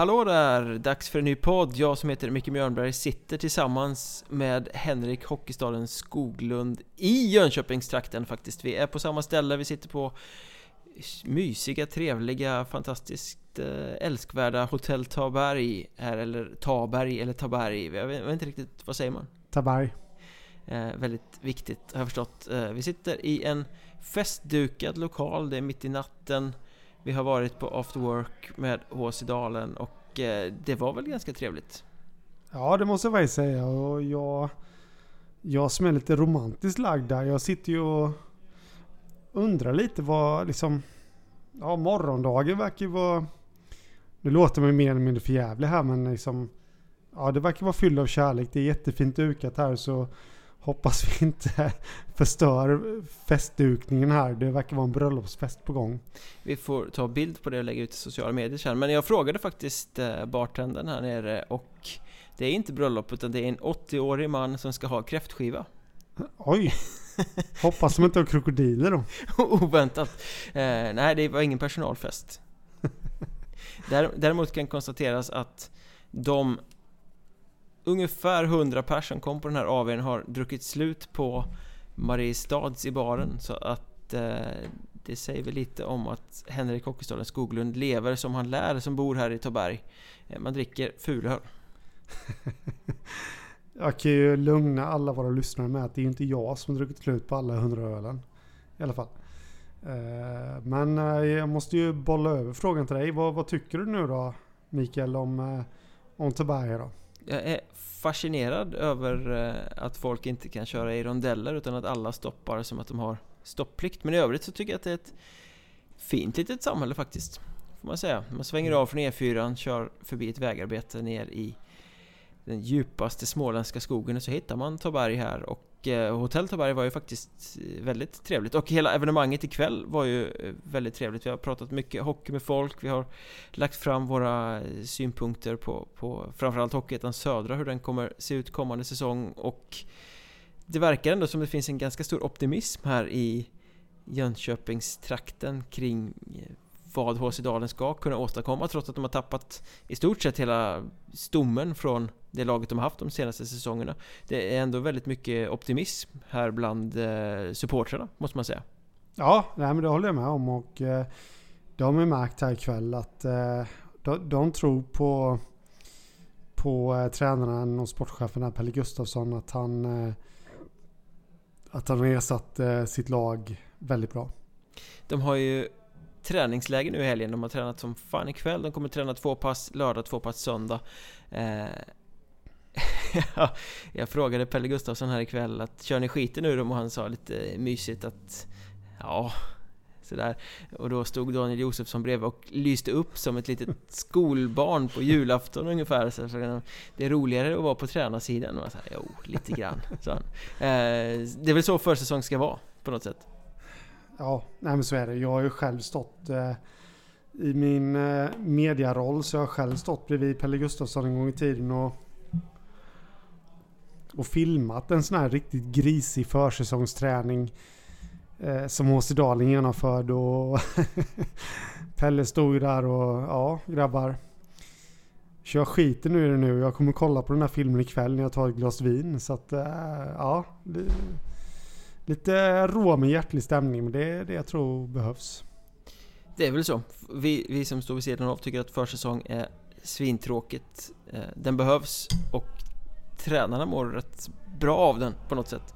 Hallå där! Dags för en ny podd. Jag som heter Micke Mjörnberg sitter tillsammans med Henrik Hockeystaden Skoglund i Jönköpingstrakten faktiskt. Vi är på samma ställe, vi sitter på mysiga, trevliga, fantastiskt eh, älskvärda Hotell Taberg här, eller Taberg eller Taberg. Jag vet, jag vet inte riktigt, vad säger man? Taberg. Eh, väldigt viktigt har jag förstått. Eh, vi sitter i en festdukad lokal, det är mitt i natten. Vi har varit på after work med HC Dalen och eh, det var väl ganska trevligt. Ja, det måste jag faktiskt säga. Och jag, jag som är lite romantiskt lagd där. Jag sitter ju och undrar lite vad liksom... Ja, morgondagen verkar ju vara... Nu låter man ju mer eller mindre förjävlig här men liksom... Ja, det verkar vara fylld av kärlek. Det är jättefint dukat här så hoppas vi inte förstör festdukningen här. Det verkar vara en bröllopsfest på gång. Vi får ta bild på det och lägga ut i sociala medier sen. Men jag frågade faktiskt eh, bartendern här nere och det är inte bröllop utan det är en 80-årig man som ska ha kräftskiva. Oj! Hoppas de inte har krokodiler då. Oväntat. Eh, nej, det var ingen personalfest. Däremot kan konstateras att de ungefär 100 personer som kom på den här AWn har druckit slut på Mariestads i baren så att eh, det säger väl lite om att Henrik Hockeystaden Skoglund lever som han lär som bor här i Taberg. Eh, man dricker fulöl. jag kan ju lugna alla våra lyssnare med att det är inte jag som druckit slut på alla 100 ölen. I alla fall. Eh, men eh, jag måste ju bolla över frågan till dig. Vad, vad tycker du nu då Mikael om, om Taberg då? Jag är fascinerad över eh, att folk inte kan köra i rondeller utan att alla stoppar som att de har stopplikt. Men i övrigt så tycker jag att det är ett fint litet samhälle faktiskt. Får man säga. Man svänger av från E4, kör förbi ett vägarbete ner i den djupaste småländska skogen och så hittar man Taberg här. Och Eh, Hotell Taberg var ju faktiskt eh, väldigt trevligt. Och hela evenemanget ikväll var ju eh, väldigt trevligt. Vi har pratat mycket hockey med folk, vi har lagt fram våra eh, synpunkter på, på framförallt Hockeyettan Södra, hur den kommer se ut kommande säsong. Och det verkar ändå som det finns en ganska stor optimism här i Jönköpingstrakten kring vad HC Dalen ska kunna åstadkomma trots att de har tappat i stort sett hela stommen från det laget de har haft de senaste säsongerna. Det är ändå väldigt mycket optimism här bland eh, supportrarna, måste man säga. Ja, nej, men det håller jag med om och eh, det har märkt här ikväll att eh, de, de tror på, på eh, tränaren och sportchefen Pelle Gustafsson att han att han har ersatt sitt lag väldigt bra. De har ju träningsläger nu i helgen. De har tränat som fan ikväll. De kommer träna två pass lördag, två pass söndag. Eh, jag frågade Pelle Gustafsson här ikväll att kör ni skiten nu då? Och han sa lite mysigt att ja, sådär. Och då stod Daniel Josefsson bredvid och lyste upp som ett litet skolbarn på julafton ungefär. Så det är roligare att vara på tränarsidan. Och så här, jo, lite grann. Så han. Eh, det är väl så försäsong ska vara på något sätt. Ja, nej men så är det. Jag har ju själv stått eh, i min eh, mediaroll så jag har själv stått bredvid Pelle Gustafsson en gång i tiden och och filmat en sån här riktigt grisig försäsongsträning eh, som HC Daling genomförde och Pelle stod där och ja grabbar. Kör skiten nu är det nu. Jag kommer kolla på den här filmen ikväll när jag tar ett glas vin. Så att eh, ja. Lite rå men hjärtlig stämning, men det är det jag tror behövs. Det är väl så. Vi, vi som står vid sidan av tycker att försäsong är svintråkigt. Eh, den behövs och tränarna mår rätt bra av den på något sätt.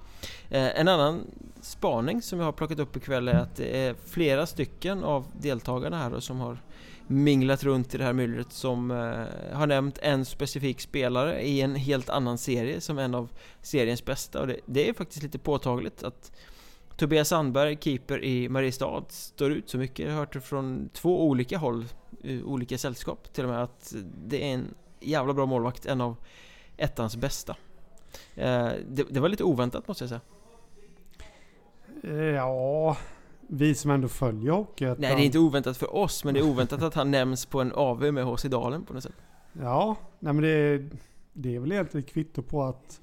Eh, en annan spaning som jag har plockat upp ikväll är att det är flera stycken av deltagarna här som har minglat runt i det här myllret som eh, har nämnt en specifik spelare i en helt annan serie som en av seriens bästa och det, det är faktiskt lite påtagligt att Tobias Sandberg, keeper i Mariestad, står ut så mycket. Jag har hört det från två olika håll, eh, olika sällskap till och med att det är en jävla bra målvakt, en av ettans bästa. Eh, det, det var lite oväntat måste jag säga. Ja, vi som ändå följer hockey. Nej, det är inte oväntat för oss, men det är oväntat att han nämns på en AV med HC Dalen på något sätt. Ja, nej men det är, det är väl egentligen ett kvitto på att,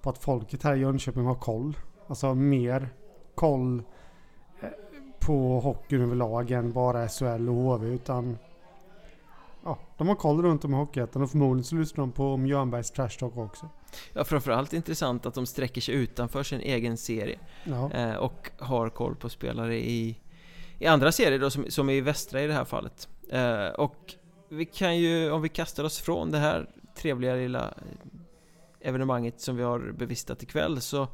på att folket här i Jönköping har koll. Alltså mer koll eh, på hockeyn överlag än bara SHL och HV. Utan ja, de har koll runt om i Hockeyettan och förmodligen så lyssnar de på Mjörnbergs Trash Talk också. Ja, framförallt intressant att de sträcker sig utanför sin egen serie Ja, eh, och har koll på spelare i, i andra serier då, som, som är i västra i det här fallet. Eh, och vi kan ju, om vi kastar oss från det här trevliga lilla evenemanget som vi har bevistat ikväll så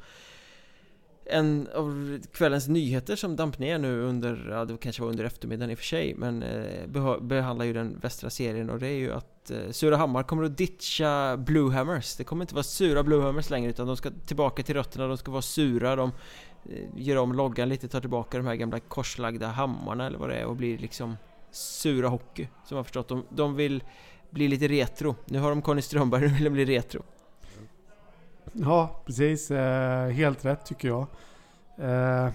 en av kvällens nyheter som damp ner nu under, ja det kanske var under eftermiddagen i och för sig Men eh, behandlar ju den västra serien och det är ju att eh, Surahammar kommer att ditcha Bluehammers Det kommer inte vara sura Bluehammers längre utan de ska tillbaka till rötterna, de ska vara sura. De eh, gör om loggan lite, tar tillbaka de här gamla korslagda hammarna eller vad det är och blir liksom Sura Hockey Som jag förstått, de, de vill bli lite retro. Nu har de Conny Strömberg, nu vill de bli retro ja precis. Eh, helt rätt tycker jag. Eh,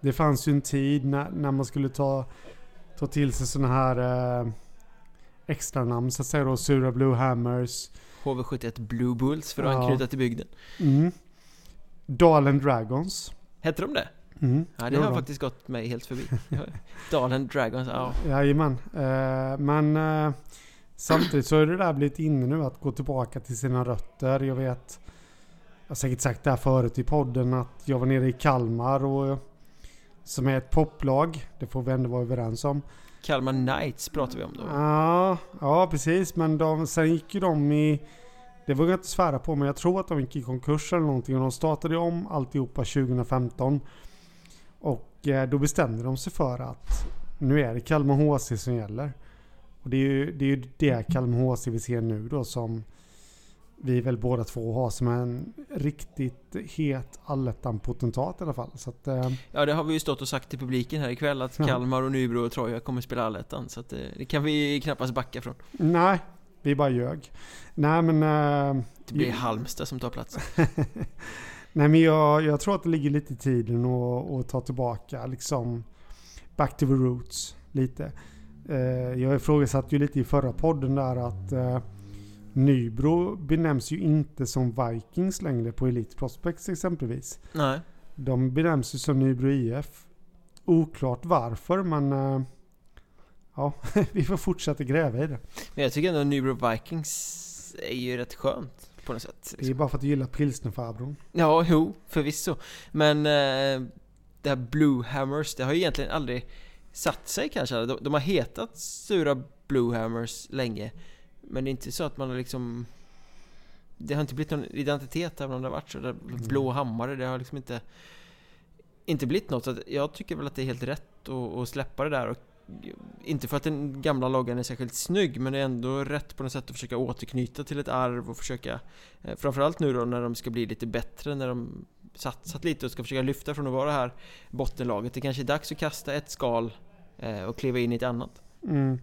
det fanns ju en tid när, när man skulle ta, ta till sig sådana här eh, extra namn så att säga då. Sura Blue Hammers. HV71 Blue Bulls för att Ja. anknyta till bygden Mm. Dalen Dragons. Hette de det? Mm. Ja, det har de. faktiskt gått mig helt förbi. Dalen Dragons, ja. Jajamän. Eh, men eh, samtidigt så är det där blivit inne nu att gå tillbaka till sina rötter. Jag vet, jag har säkert sagt det här förut i podden att jag var nere i Kalmar och som är ett poplag. Det får vi ändå vara överens om. Kalmar Knights pratar vi om då. Ja, ja precis. Men de, sen gick ju de i... Det vågar jag inte svära på men jag tror att de gick i konkurs eller någonting. Och de startade om alltihopa 2015. Och eh, då bestämde de sig för att nu är det Kalmar HC som gäller. Och det är ju det, är ju det Kalmar HC vi ser nu då som vi väl båda två har som en riktigt het allettan-potentat i alla fall. Så att, eh, Ja, det har vi ju stått och sagt till publiken här ikväll att Ja. Kalmar och Nybro och Troja kommer spela allettan. Så att det, det kan vi knappast backa från. nej, vi bara ljög. Nej men... Eh, Det blir Halmstad som tar platsen. Nej men jag, jag tror att det ligger lite i tiden att att ta tillbaka liksom back to the roots lite. Eh, jag ifrågasatte ju lite i förra podden där att eh, Nybro benämns ju inte som Vikings längre på Elite Prospects exempelvis. Nej. De benämns ju som Nybro IF. Oklart varför men eh, ja, vi får fortsätta gräva i det. Men jag tycker ändå Nybro Vikings är ju rätt skönt på något sätt. Det är bara för att du gillar pilsnerfarbrorn. Ja, jo, förvisso. Men eh, det här Blue Hammers, det har ju egentligen aldrig satt sig kanske. De, de har hetat Sura Blue Hammers länge. Men det är inte så att man har liksom... Det har inte blivit någon identitet även om det har varit så. Det, blå hammare, det har liksom inte... Inte blivit något. Så jag tycker väl att det är helt rätt att, att släppa det där. Och, inte för att den gamla loggan är särskilt snygg men det är ändå rätt på något sätt att försöka återknyta till ett arv och försöka eh, Framförallt nu då när de ska bli lite bättre när de satsat lite och ska försöka lyfta från att vara det här bottenlaget Det kanske är dags att kasta ett skal eh, och kliva in i ett annat Mm.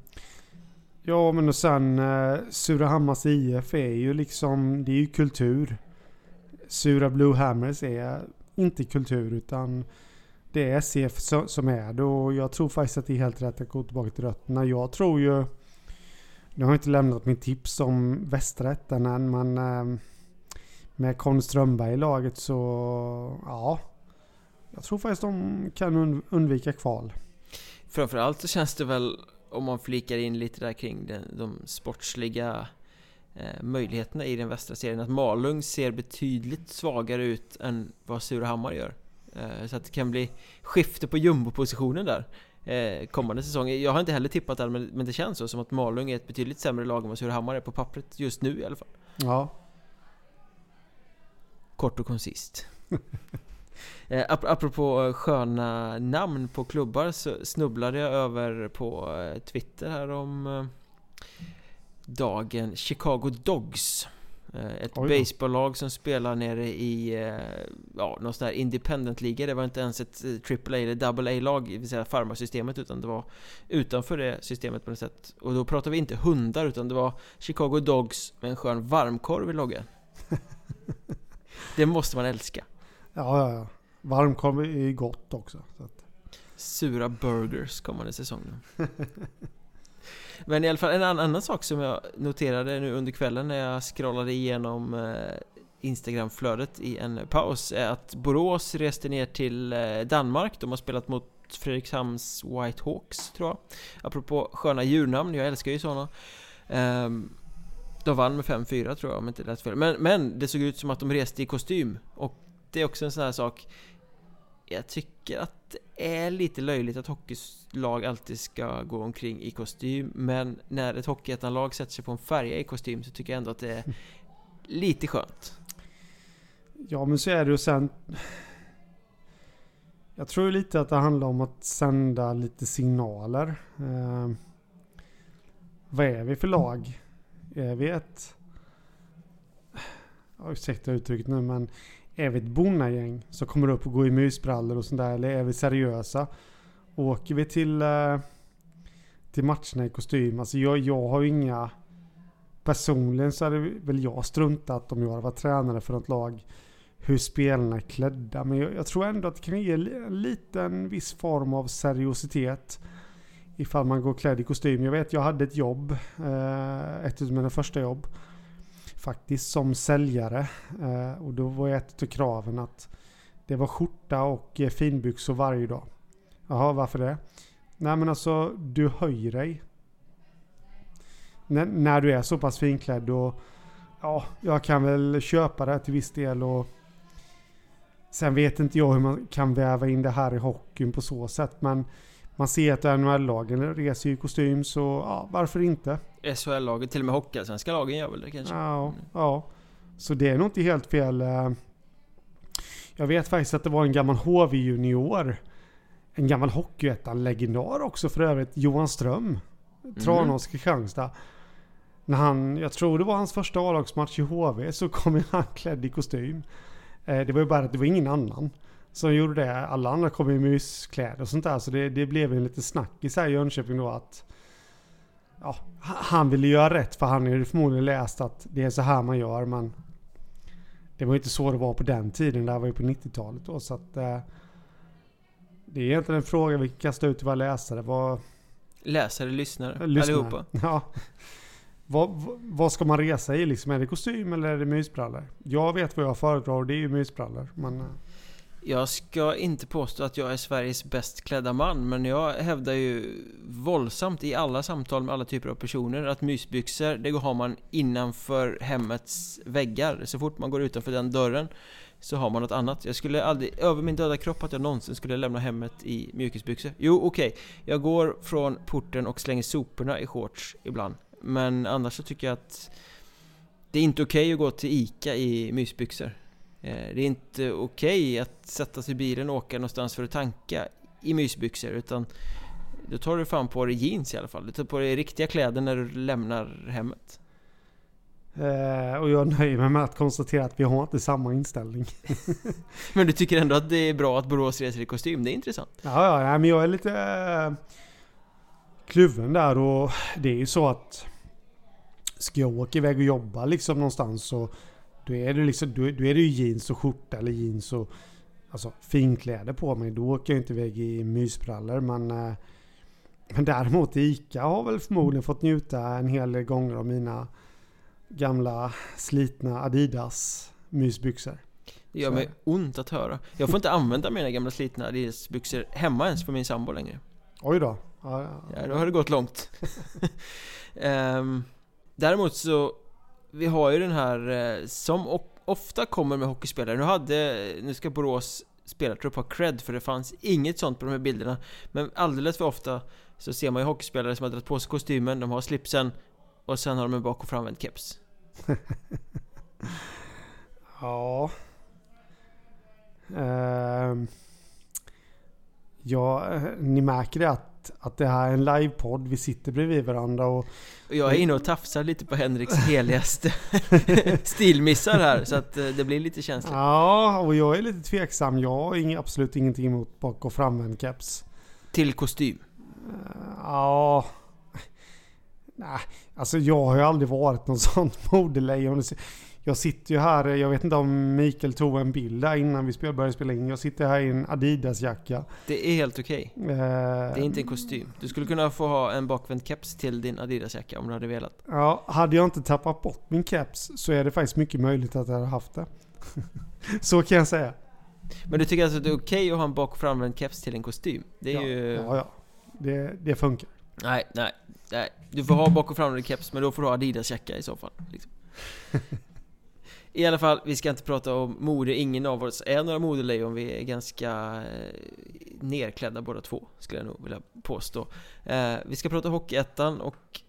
Ja men och sen eh, Surahammars IF är ju liksom, det är ju kultur. Sura Blue Hammers är inte kultur utan det är SEF som är det och jag tror faktiskt att det är helt rätt att gå tillbaka till rötterna. Jag tror ju, nu har jag inte lämnat mitt tips om västra ettan än men eh, med Conny Strömberg i laget så ja. Jag tror faktiskt de kan undvika kval. Framförallt så känns det väl om man flikar in lite där kring den, de sportsliga eh, möjligheterna i den västra serien. Att Malung ser betydligt svagare ut än vad Surahammar gör. Eh, Så att det kan bli skifte på jumbopositionen där eh, kommande säsong. Jag har inte heller tippat den men, men det känns så som att Malung är ett betydligt sämre lag än vad Surahammar är på pappret just nu i alla fall. Ja. Kort och koncist eh, ap- Apropå eh, sköna namn på klubbar så snubblade jag över på eh, Twitter här om dagen Chicago Dogs. Ett baseballlag som spelar nere i ja, någon sån här independent-liga Det var inte ens ett AAA eller AA-lag, det vill säga farmarsystemet Utan det var utanför det systemet på något sätt. Och då pratar vi inte hundar utan det var Chicago Dogs med en skön varmkorv i loggan. Det måste man älska Ja, ja, ja. Varmkorv är ju gott också. Så att, Sura burgers kommande säsong nu. Men i alla fall en annan, sak som jag noterade nu under kvällen när jag scrollade igenom eh, Instagramflödet i en paus är att Borås reste ner till eh, Danmark. De har spelat mot Fredrikshamns White Hawks tror jag Apropå sköna djurnamn, jag älskar ju sådana ehm, De vann med 5-4 tror jag om inte det lät fel men, men det såg ut som att de reste i kostym Och det är också en sån här sak Jag tycker att det är lite löjligt att hockeylag alltid ska gå omkring i kostym Men när ett hockeyettanlag sätter sig på en färja i kostym så tycker jag ändå att det är lite skönt Ja men så är det ju sen Jag tror lite att det handlar om att sända lite signaler. Eh, vad är vi för lag? Är vi ett... Ja, ursäkta uttrycket nu men är vi ett bonnagäng som kommer upp och går i mysbrallor och sånt där? Eller är vi seriösa? Åker vi till, eh, till matcherna i kostym? Alltså jag, jag har ju inga... Personligen så hade väl jag struntat om jag hade varit tränare för något lag hur spelarna är klädda. Men jag, jag, tror ändå att det kan ge en liten viss form av seriositet. Ifall man går klädd i kostym. Jag vet jag hade ett jobb, eh, ett av mina första jobb. Faktiskt som säljare. Eh, och då var ett av kraven att det var skjorta och eh, finbyxor varje dag. Jaha, varför det? Nej men alltså, du höjer dig. N när du är så pass finklädd och ja, jag kan väl köpa det till viss del och Sen vet inte jag hur man kan väva in det här i hockeyn på så sätt. Men man ser att NHL-lagen reser i kostym så ja, varför inte? SHL-laget, till och med Hockeyallsvenska lagen gör väl det kanske? Ja, mm. ja. Så det är nog inte helt fel. Eh. Jag vet faktiskt att det var en gammal HV-junior. En gammal Hockeyettan-legendar också för övrigt. Johan Ström. Tranås, Kristianstad. När han, jag tror det var hans första A-lagsmatch i HV, så kom han klädd i kostym. Eh, det var ju bara att det var ingen annan som gjorde det. Alla andra kom i myskläder och sånt där. Så det, det blev en liten snackis här i Jönköping då att ja, han ville göra rätt för han hade förmodligen läst att det är så här man gör. Men det var ju inte så det var på den tiden. Det här var ju på 90-talet då. Så att, eh, det är egentligen en fråga vi kan kasta ut till våra läsare. Vad, läsare, lyssnare, lyssnare. allihopa. Ja. Vad, vad ska man resa i liksom? Är det kostym eller är det mysbrallor? Jag vet vad jag föredrar och det är ju mysbrallor. Men... Jag ska inte påstå att jag är Sveriges bäst klädda man Men jag hävdar ju våldsamt i alla samtal med alla typer av personer Att mysbyxor, det har man innanför hemmets väggar Så fort man går utanför den dörren Så har man något annat Jag skulle aldrig, över min döda kropp att jag någonsin skulle lämna hemmet i mjukisbyxor Jo okej, okay. jag går från porten och slänger soporna i shorts ibland men annars så tycker jag att det är inte okej okay att gå till ICA i mysbyxor. Eh, det är inte okej okay att sätta sig i bilen och åka någonstans för att tanka i mysbyxor utan då tar du fan på dig jeans i alla fall. Du tar på dig riktiga kläder när du lämnar hemmet. Eh, och jag nöjer mig med att konstatera att vi har inte samma inställning. men du tycker ändå att det är bra att Borås reser i kostym? Det är intressant. Ja, ja, men jag är lite eh, kluven där och det är ju så att ska jag åka iväg och jobba liksom någonstans så då är det liksom, då, då är det ju jeans och skjorta eller jeans och alltså finkläder på mig. Då åker jag inte iväg i mysbrallor men eh, men däremot ICA har väl förmodligen fått njuta en hel del gånger av mina gamla slitna Adidas mysbyxor. Det gör mig ont att höra. Jag får inte använda mina gamla slitna Adidas byxor hemma ens för min sambo längre. Oj då. Ja, ja, ja. ja då har det gått långt. um, Däremot så vi har ju den här eh, som ofta kommer med hockeyspelare. Nu hade, nu ska Borås spelartrupp ha cred för det fanns inget sånt på de här bilderna. Men alldeles för ofta så ser man ju hockeyspelare som har dragit på sig kostymen, de har slipsen och sen har de en bak och framvänd keps. Ja. Uh, Ja, eh, ni märker det att att, det här är en livepodd. Vi sitter bredvid varandra och... Jag är inne och tafsar lite på Henriks heligaste stilmissar här så att eh, det blir lite känsligt. Ja, och jag är lite tveksam. Jag har absolut ingenting emot bak och framvänd keps. Till kostym? Ja... Nej, alltså jag har ju aldrig varit någon sån modelejon. Jag sitter ju här, jag vet inte om Mikael tog en bild där innan vi började spela in. Jag sitter här i en Adidas-jacka. Det är helt okej. Okay. Uh, det är inte en kostym. Du skulle kunna få ha en bakvänd keps till din Adidas-jacka om du hade velat. Ja, hade jag inte tappat bort min keps så är det faktiskt mycket möjligt att jag hade haft det. så kan jag säga. Men du tycker alltså att det är okej att ha en bak och framvänd keps till en kostym? Det är ja, ju... Ja, ja. Det, det funkar. Nej, nej, nej. Du får ha bak och framvänd keps, men då får du ha Adidas-jacka i så fall. Liksom. I alla fall, vi ska inte prata om mode. Ingen av oss är några modelejon. Vi är ganska eh, nerklädda båda två, skulle jag nog vilja påstå. Eh, vi ska prata Hockeyettan och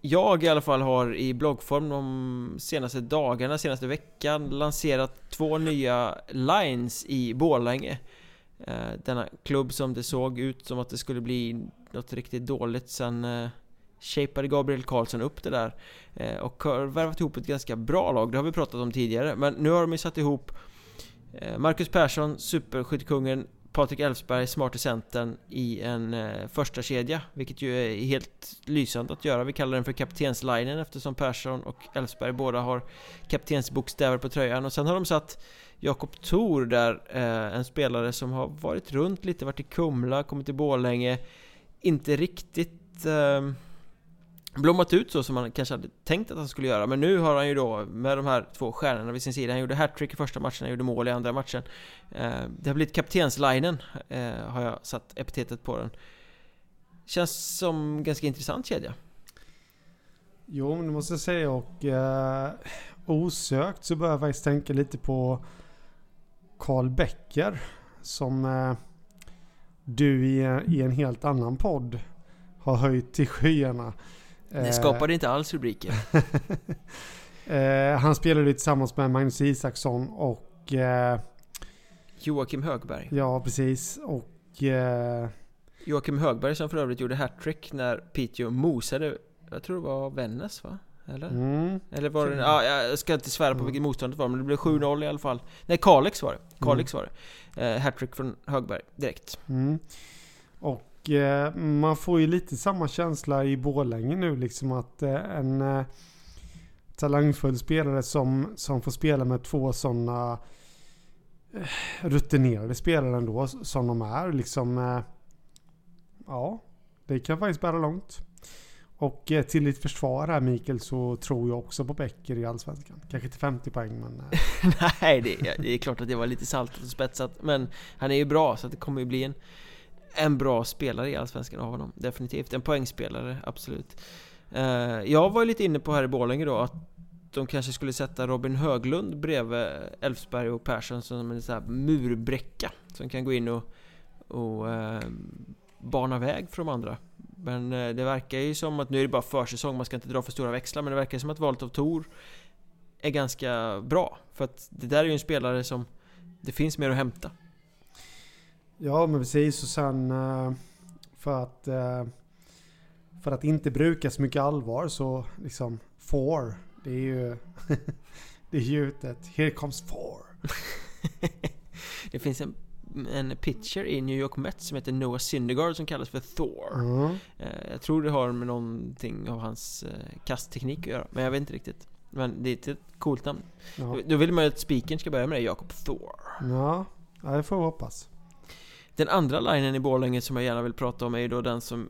jag i alla fall har i bloggform de senaste dagarna, senaste veckan lanserat två nya lines i Borlänge. Eh, denna klubb som det såg ut som att det skulle bli något riktigt dåligt sen eh, shapade Gabriel Karlsson upp det där eh, och har värvat ihop ett ganska bra lag, det har vi pratat om tidigare men nu har de ju satt ihop eh, Marcus Persson, superskyttekungen Patrik Elfsberg, smarte centern i en eh, första kedja Vilket ju är helt lysande att göra. Vi kallar den för kaptenslinen eftersom Persson och Elfsberg båda har kaptensbokstäver på tröjan. Och sen har de satt Jakob Thor där, en spelare som har varit runt lite, varit i Kumla, kommit till Borlänge. Inte riktigt eh, blommat ut så som man kanske hade tänkt att han skulle göra. Men nu har han ju då med de här två stjärnorna vid sin sida Han gjorde hattrick i första matchen, han gjorde mål i andra matchen. Eh, det har blivit kaptenslinen eh, Har jag satt epitetet på den. Känns som ganska intressant kedja. Jo, men det måste jag säga och eh, osökt så börjar jag faktiskt tänka lite på Karl Becker som eh, du i, i en helt annan podd har höjt till skyarna. Det Eh, skapade inte alls rubriker. Eh, han spelade tillsammans med Magnus Isaksson och eh, Joakim Högberg. ja precis. Och Joakim Högberg som för övrigt gjorde hattrick när Piteå mosade Jag tror det var Vännäs va? Eller? mm, Eller var det... Ja, jag ska inte svära på Mm. vilket motståndet var men det blev 7-0 i alla fall. Nej, Kalix var det. Kalix var det. Hattrick från Högberg direkt. Mm. Och eh, man får ju lite samma känsla i Borlänge nu liksom att eh, en eh, talangfull spelare som, som får spela med två sådana eh, rutinerade spelare ändå som de är liksom eh, ja, det kan faktiskt bära långt. Och eh, till ditt försvar här Mikael så tror jag också på Becker i Allsvenskan. Kanske till 50 poäng men Nej, det är, det är klart att det var lite saltat och spetsat Men han är ju bra så att det kommer ju bli en en bra spelare i Allsvenskan av honom. Definitivt, en poängspelare, absolut. Eh, jag var ju lite inne på här i Borlänge då att de kanske skulle sätta Robin Höglund bredvid Elfsberg och Persson som en sån här murbräcka Som kan gå in och, och eh, bana väg för de andra. Men eh, det verkar ju som att, nu är det bara försäsong, man ska inte dra för stora växlar Men det verkar som att valet av Tor är ganska bra. För att det där är ju en spelare som det finns mer att hämta. Ja men precis och sen eh, för att eh, för att inte bruka så mycket allvar så liksom four det är ju det är ju ett Here comes four. Det finns en, en pitcher i New York Mets som heter Noah Syndergaard som kallas för Thor Mm. Eh, Jag tror det har med någonting av hans kastteknik att göra Men jag vet inte riktigt Men det är ett coolt namn Ja. Då vill man ju att spiken ska börja med det, Jakob Thor ja, ja det får vi hoppas. Den andra linen i Borlänge som jag gärna vill prata om är ju då den som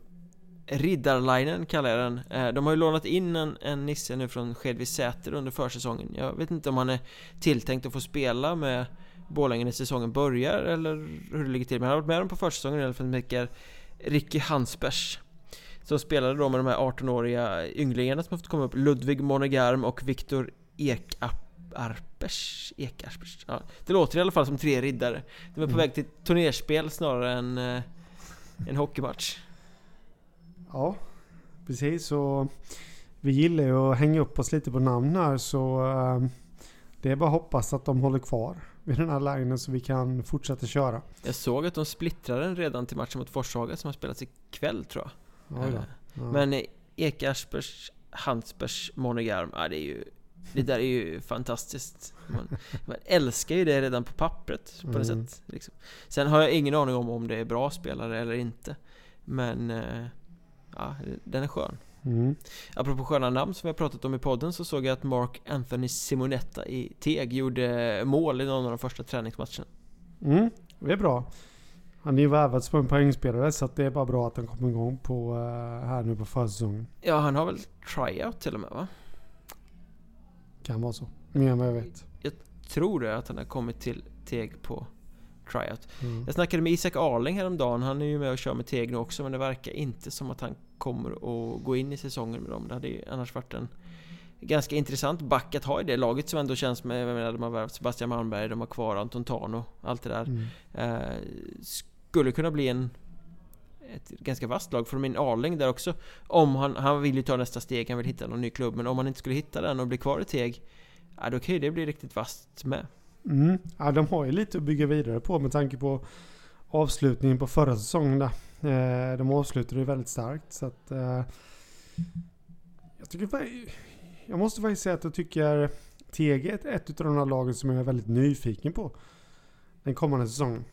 Riddarlinen kallar jag den eh, De har ju lånat in en, en Nisse nu från Skedvi Säter under försäsongen Jag vet inte om han är tilltänkt att få spela med Borlänge när säsongen börjar eller hur det ligger till Men han har varit med dem på försäsongen i alla fall mycket Ricky Hansbergs Som spelade då med de här 18-åriga ynglingarna som har fått komma upp Ludvig Monegarm och Viktor Ekarp. Ekarpers Ekarpers, ja Det låter i alla fall som tre riddare De är på Mm. väg till turnerspel snarare än eh, en hockeymatch Ja, precis. Och vi gillar ju att hänga upp oss lite på namn här så eh, det är bara att hoppas att de håller kvar vid den här linen så vi kan fortsätta köra. Jag såg att de splittrade den redan till matchen mot Forshaga som har spelats ikväll tror jag Oj då. Eh, Ja. Men eh, Ekarsbergs, Hansbergs, Monegarm, ja det är ju Det där är ju fantastiskt man, man älskar ju det redan på pappret på något Mm. sätt liksom. Sen har jag ingen aning om om det är bra spelare eller inte Men eh, Ja, den är skön Mm. Apropå sköna namn som vi har pratat om i podden så såg jag att Mark Anthony Simonetta i Teg gjorde mål i någon av de första träningsmatcherna Mm, det är bra. Han är ju värvad som en poängspelare så det är bara bra att han kommer igång på, eh, här nu på försäsongen. Ja, han har väl tryout till och med va? Kan vara så. Mer än vad jag vet. tror det att han har kommit till Teg på tryout. Mm. Jag snackade med Isak Arling häromdagen, han är ju med och kör med Teg nu också men det verkar inte som att han kommer att gå in i säsongen med dem. Det hade ju annars varit en ganska intressant back att ha i det laget som ändå känns med, jag menar, de har värvat Sebastian Malmberg, de har kvar Anton Tano, allt det där. Mm. Eh, skulle kunna bli en ett ganska vasst lag för min Arling där också Om han, han vill ju ta nästa steg, han vill hitta någon ny klubb Men om han inte skulle hitta den och bli kvar i Teg Ja då kan ju det bli riktigt vasst med Mm. Ja, de har ju lite att bygga vidare på med tanke på avslutningen på förra säsongen där. Eh, de avslutade ju väldigt starkt så att... Eh, jag tycker... Jag måste faktiskt säga att jag tycker Teg är ett av de här lagen som jag är väldigt nyfiken på. Den kommande säsongen.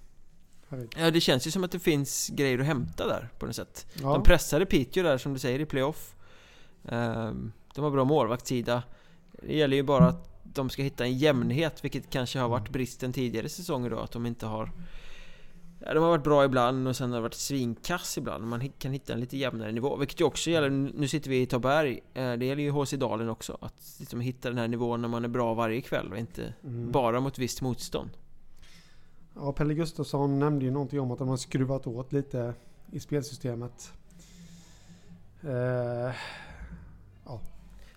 Ja det känns ju som att det finns grejer att hämta där på något sätt. Ja. De pressade Piteå där som du säger i playoff. Ehm, De har bra målvaktssida. Det gäller ju bara att de ska hitta en jämnhet vilket kanske har varit bristen tidigare säsonger då att de inte har ja, De har varit bra ibland och sen har det varit svinkass ibland. Man kan hitta en lite jämnare nivå vilket ju också gäller. Nu sitter vi i Taberg. Eh, Det gäller ju HC Dalen också Att liksom hitta den här nivån när man är bra varje kväll och inte Mm. bara mot visst motstånd Ja, Pelle Gustafsson nämnde ju någonting om att de har skruvat åt lite i spelsystemet. Eh,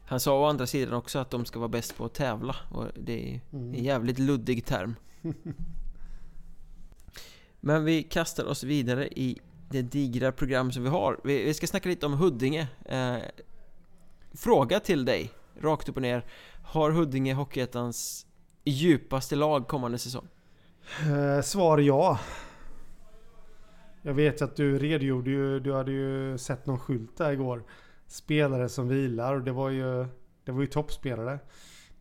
Han sa å andra sidan också att de ska vara bäst på att tävla och det är mm. en jävligt luddig term Men vi kastar oss vidare i det digra program som vi har Vi, vi ska snacka lite om Huddinge eh, Fråga till dig, rakt upp och ner Har Huddinge Hockeyettans djupaste lag kommande säsong? Eh, svar ja. Jag vet att du redogjorde ju, du hade ju sett någon skylt där igår. Spelare som vilar och det var ju, det var ju toppspelare.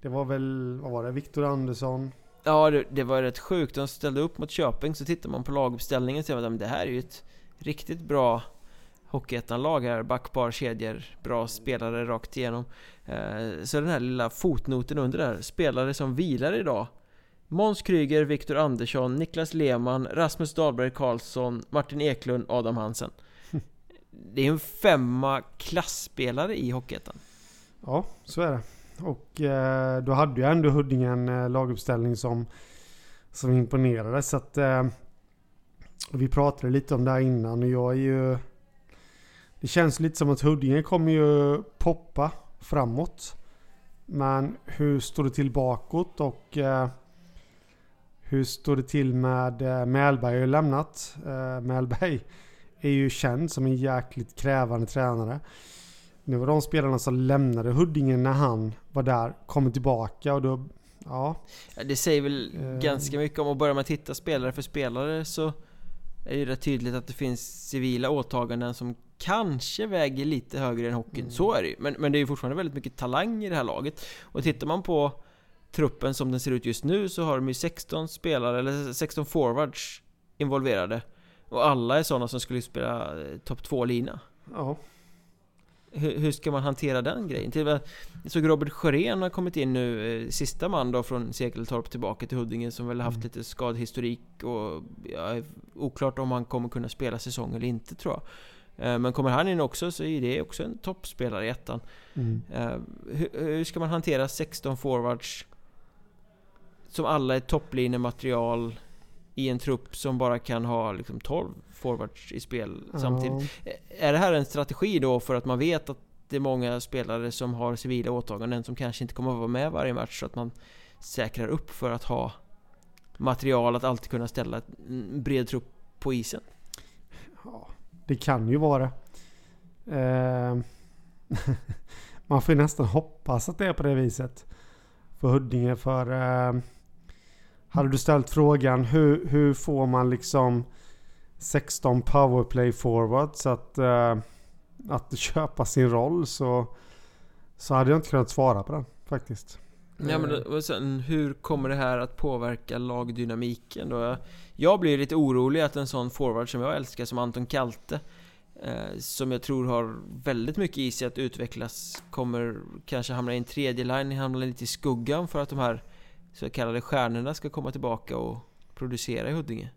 Det var väl, vad var det, Viktor Andersson. Ja, det, det var rätt sjukt. De ställde upp mot Köping, så tittar man på laguppställningen och ser att det här är ju ett riktigt bra Hockeyettan-lag här. Backpar, kedjor, bra spelare rakt igenom. Eh, så den här lilla fotnoten under där, spelare som vilar idag. Måns Kryger, Viktor Andersson, Niklas Lehmann, Rasmus Dahlberg Karlsson, Martin Eklund, Adam Hansen. Det är en femma klassspelare i Hockeyettan. Ja, så är det. Och eh, då hade ju ändå Huddinge en eh, laguppställning som, som imponerade. Så att eh, vi pratade lite om det här innan och jag är ju... Det känns lite som att Huddinge kommer ju poppa framåt. Men hur står det till bakåt och eh, hur står det till med eh, Mälberg har ju lämnat. Eh, Mälberg är ju känd som en jäkligt krävande tränare. Nu var de spelarna som lämnade Huddinge när han var där kommer tillbaka och då... Ja. Ja, Det säger väl Eh. ganska mycket om, och börjar man titta spelare för spelare så är det rätt tydligt att det finns civila åtaganden som kanske väger lite högre än hockeyn. Mm. Så är det ju. Men, men det är ju fortfarande väldigt mycket talang i det här laget. Och tittar man på truppen som den ser ut just nu så har de ju 16 spelare, eller 16 forwards involverade. Och alla är sådana som skulle spela eh, topp 2-lina. Ja. Hur, hur ska man hantera den grejen? Till såg Robert Sjörén har kommit in nu, eh, sista man då från Segeltorp tillbaka till Huddinge som väl haft Mm. lite skadhistorik och ja, oklart om han kommer kunna spela säsong eller inte tror jag. Eh, Men kommer han in också så är det också en toppspelare i ettan. Mm. Eh, Hur, hur ska man hantera 16 forwards som alla är toplinematerial i en trupp som bara kan ha liksom 12 forwards i spel samtidigt? Ja. Är det här en strategi då för att man vet att det är många spelare som har civila åtaganden som kanske inte kommer att vara med varje match så att man säkrar upp för att ha material att alltid kunna ställa en bred trupp på isen? Ja, det kan ju vara. Eh, man får ju nästan hoppas att det är på det viset. För Huddinge för... Eh, hade du ställt frågan hur, hur får man liksom 16 powerplay forwards att, eh, att köpa sin roll så, så hade jag inte kunnat svara på den faktiskt. Ja men och sen, hur kommer det här att påverka lagdynamiken då? Jag blir lite orolig att en sån forward som jag älskar som Anton Kalte eh, Som jag tror har väldigt mycket i sig att utvecklas Kommer kanske hamna i en tredje line, hamna lite i skuggan för att de här så kallade stjärnorna ska komma tillbaka och producera i Huddinge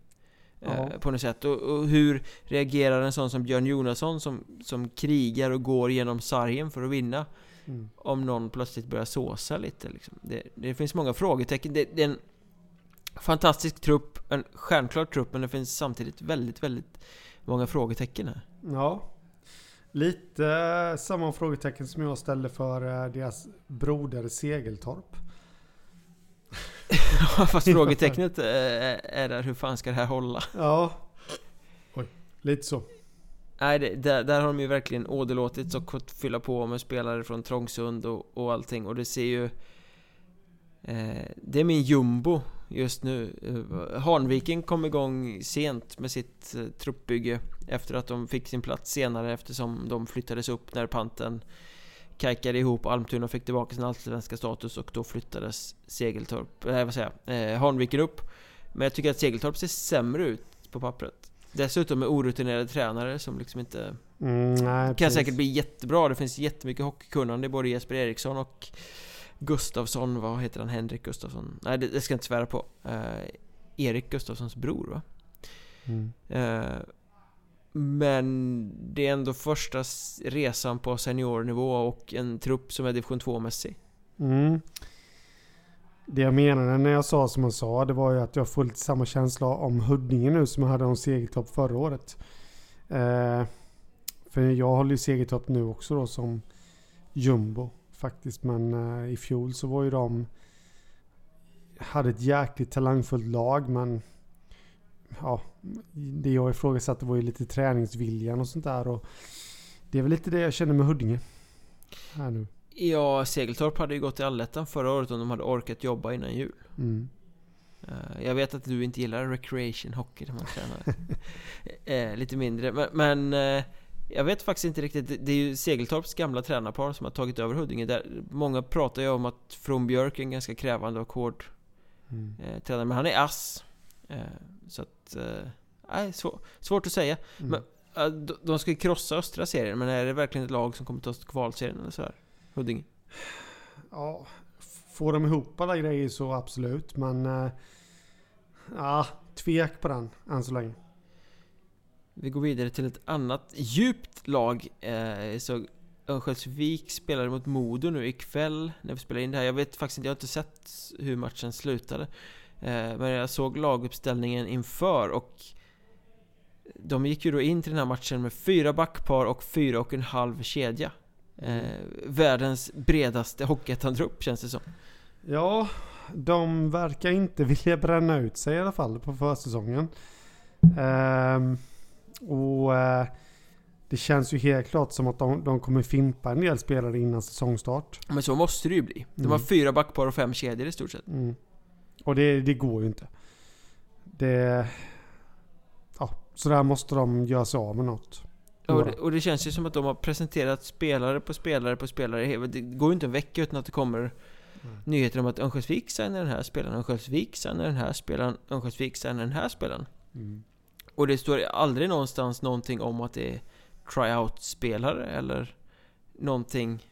eh, Ja. På något sätt och, och hur reagerar en sån som Björn Jonasson som, som krigar och går genom sargen för att vinna Mm. om någon plötsligt börjar såsa lite liksom. det, det finns många frågetecken. Det, det är en Fantastisk trupp, en stjärnklar trupp men det finns samtidigt väldigt, väldigt många frågetecken här. Ja. Lite samma frågetecken som jag ställde för eh, deras broder Segeltorp. Fast frågetecknet eh, är där, hur fan ska det här hålla? Ja. Oj, lite så. Nej, det, där, där har de ju verkligen åderlåtits och fått fylla på med spelare från Trångsund och, och allting och det ser ju... Eh, det är min jumbo just nu. Eh, Hanviken kom igång sent med sitt eh, truppbygge efter att de fick sin plats senare eftersom de flyttades upp när panten kajkade ihop Almtuna fick tillbaka sin allsvenska status och då flyttades Segeltorp, nej vad säger jag, eh, Hanviken upp. Men jag tycker att Segeltorp ser sämre ut på pappret. Dessutom med orutinerade tränare som liksom inte... Mm, nej, kan precis. säkert bli jättebra. Det finns jättemycket hockeykunnande i både Jesper Eriksson och Gustafsson. Vad heter han? Henrik Gustafsson? Nej, det, det ska jag inte svära på. Eh, Erik Gustafssons bror va? Mm. Eh, men det är ändå första resan på seniornivå och en trupp som är division 2-mässig. Mm. Det jag menade när jag sa som jag sa, det var ju att jag får lite samma känsla om Huddinge nu som jag hade om Segeltorp förra året. Eh, för jag håller ju Segeltorp nu också då som jumbo faktiskt. Men eh, i fjol så var ju de hade ett jäkligt talangfullt lag men ja, det jag ifrågasatte var ju lite träningsviljan och sånt där. Och det är väl lite det jag känner med Huddinge. Här nu. Ja, Segeltorp hade ju gått i allettan förra året om de hade orkat jobba innan jul. Mm. Eh, Jag vet att du inte gillar recreation hockey där man tränar eh, lite mindre men, men eh, jag vet faktiskt inte riktigt Det- är ju Segeltorps gamla tränarpar som har tagit över Huddinge där Många pratar ju om att From Björk är en ganska krävande och hård Mm. eh, tränare Men han är ass Så att... Eh, nej, svår, svårt att säga Mm. Men- Eh, de, ska ju krossa östra serien men är det verkligen ett lag som kommer ta oss till kvalserien eller sådär? Huddinge? Ja, får de ihop alla grejer så absolut. Men eh, ja, tvek på den än så länge. Vi går vidare till ett annat djupt lag. Eh, så Örnsköldsvik spelade mot Modo nu ikväll när vi spelar in det här. Jag vet faktiskt inte, jag har inte sett hur matchen slutade. Eh, men jag såg laguppställningen inför och de gick ju då in till den här matchen med fyra backpar och fyra och en halv kedja. Eh, världens bredaste Hockeyettan-trupp känns det som. Ja, de verkar inte vilja bränna ut sig i alla fall på försäsongen. Ehm, och eh, det känns ju helt klart som att de, de kommer fimpa en del spelare innan säsongstart. Men så måste det ju bli. De har Mm. fyra backpar och fem kedjor i stort sett. Mm. Och det, det går ju inte. Det... Ja, så där måste de göra sig av med något. Och det, och det känns ju som att de har presenterat spelare på spelare på spelare. Det går ju inte en vecka utan att det kommer Mm. nyheter om att Örnsköldsvik signar den här spelaren, Örnsköldsvik signar den här spelaren, Örnsköldsvik signar den här spelaren. Mm. Och det står aldrig någonstans någonting om att det är tryout-spelare eller någonting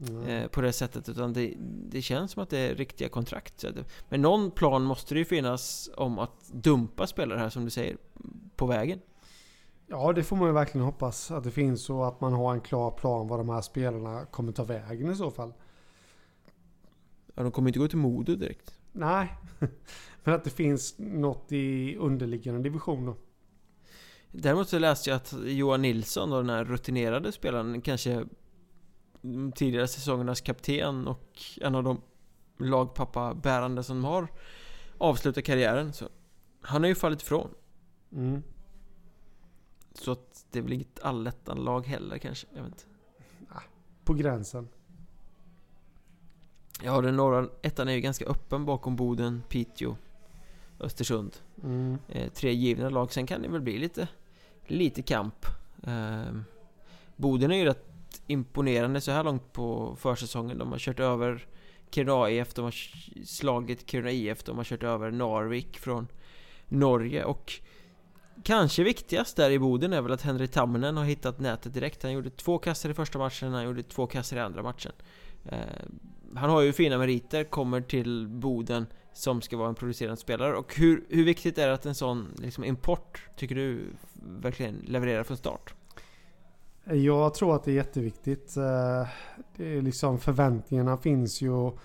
Mm. eh, på det sättet utan det, det känns som att det är riktiga kontrakt. Men någon plan måste det ju finnas om att dumpa spelare här som du säger på vägen. Ja, det får man ju verkligen hoppas att det finns och att man har en klar plan var de här spelarna kommer ta vägen i så fall. Ja, de kommer inte gå till Modo direkt. Nej, men att det finns något i underliggande division då. Däremot så läste jag att Johan Nilsson, då, den här rutinerade spelaren, kanske de tidigare säsongernas kapten och en av de lagpappa-bärande som har avslutat karriären. Så han har ju fallit ifrån. Mm. Så att det är väl inget allettan-lag heller kanske. Jag vet inte. På gränsen. Ja, den norra ettan är ju ganska öppen bakom Boden, Piteå, Östersund. Mm. Eh, tre givna lag. Sen kan det väl bli lite, lite kamp. Eh, Boden är ju rätt imponerande så här långt på försäsongen. De har kört över Kiruna IF, de har slagit Kiruna IF, de har kört över Narvik från Norge och Kanske viktigast där i Boden är väl att Henry Tamminen har hittat nätet direkt. Han gjorde två kasser i första matchen, han gjorde två kasser i andra matchen. Eh, han har ju fina meriter, kommer till Boden som ska vara en producerande spelare. Och hur, hur viktigt är det att en sån liksom, import, tycker du, verkligen levererar från start? Jag tror att det är jätteviktigt. Eh, Det är liksom förväntningarna finns ju. Och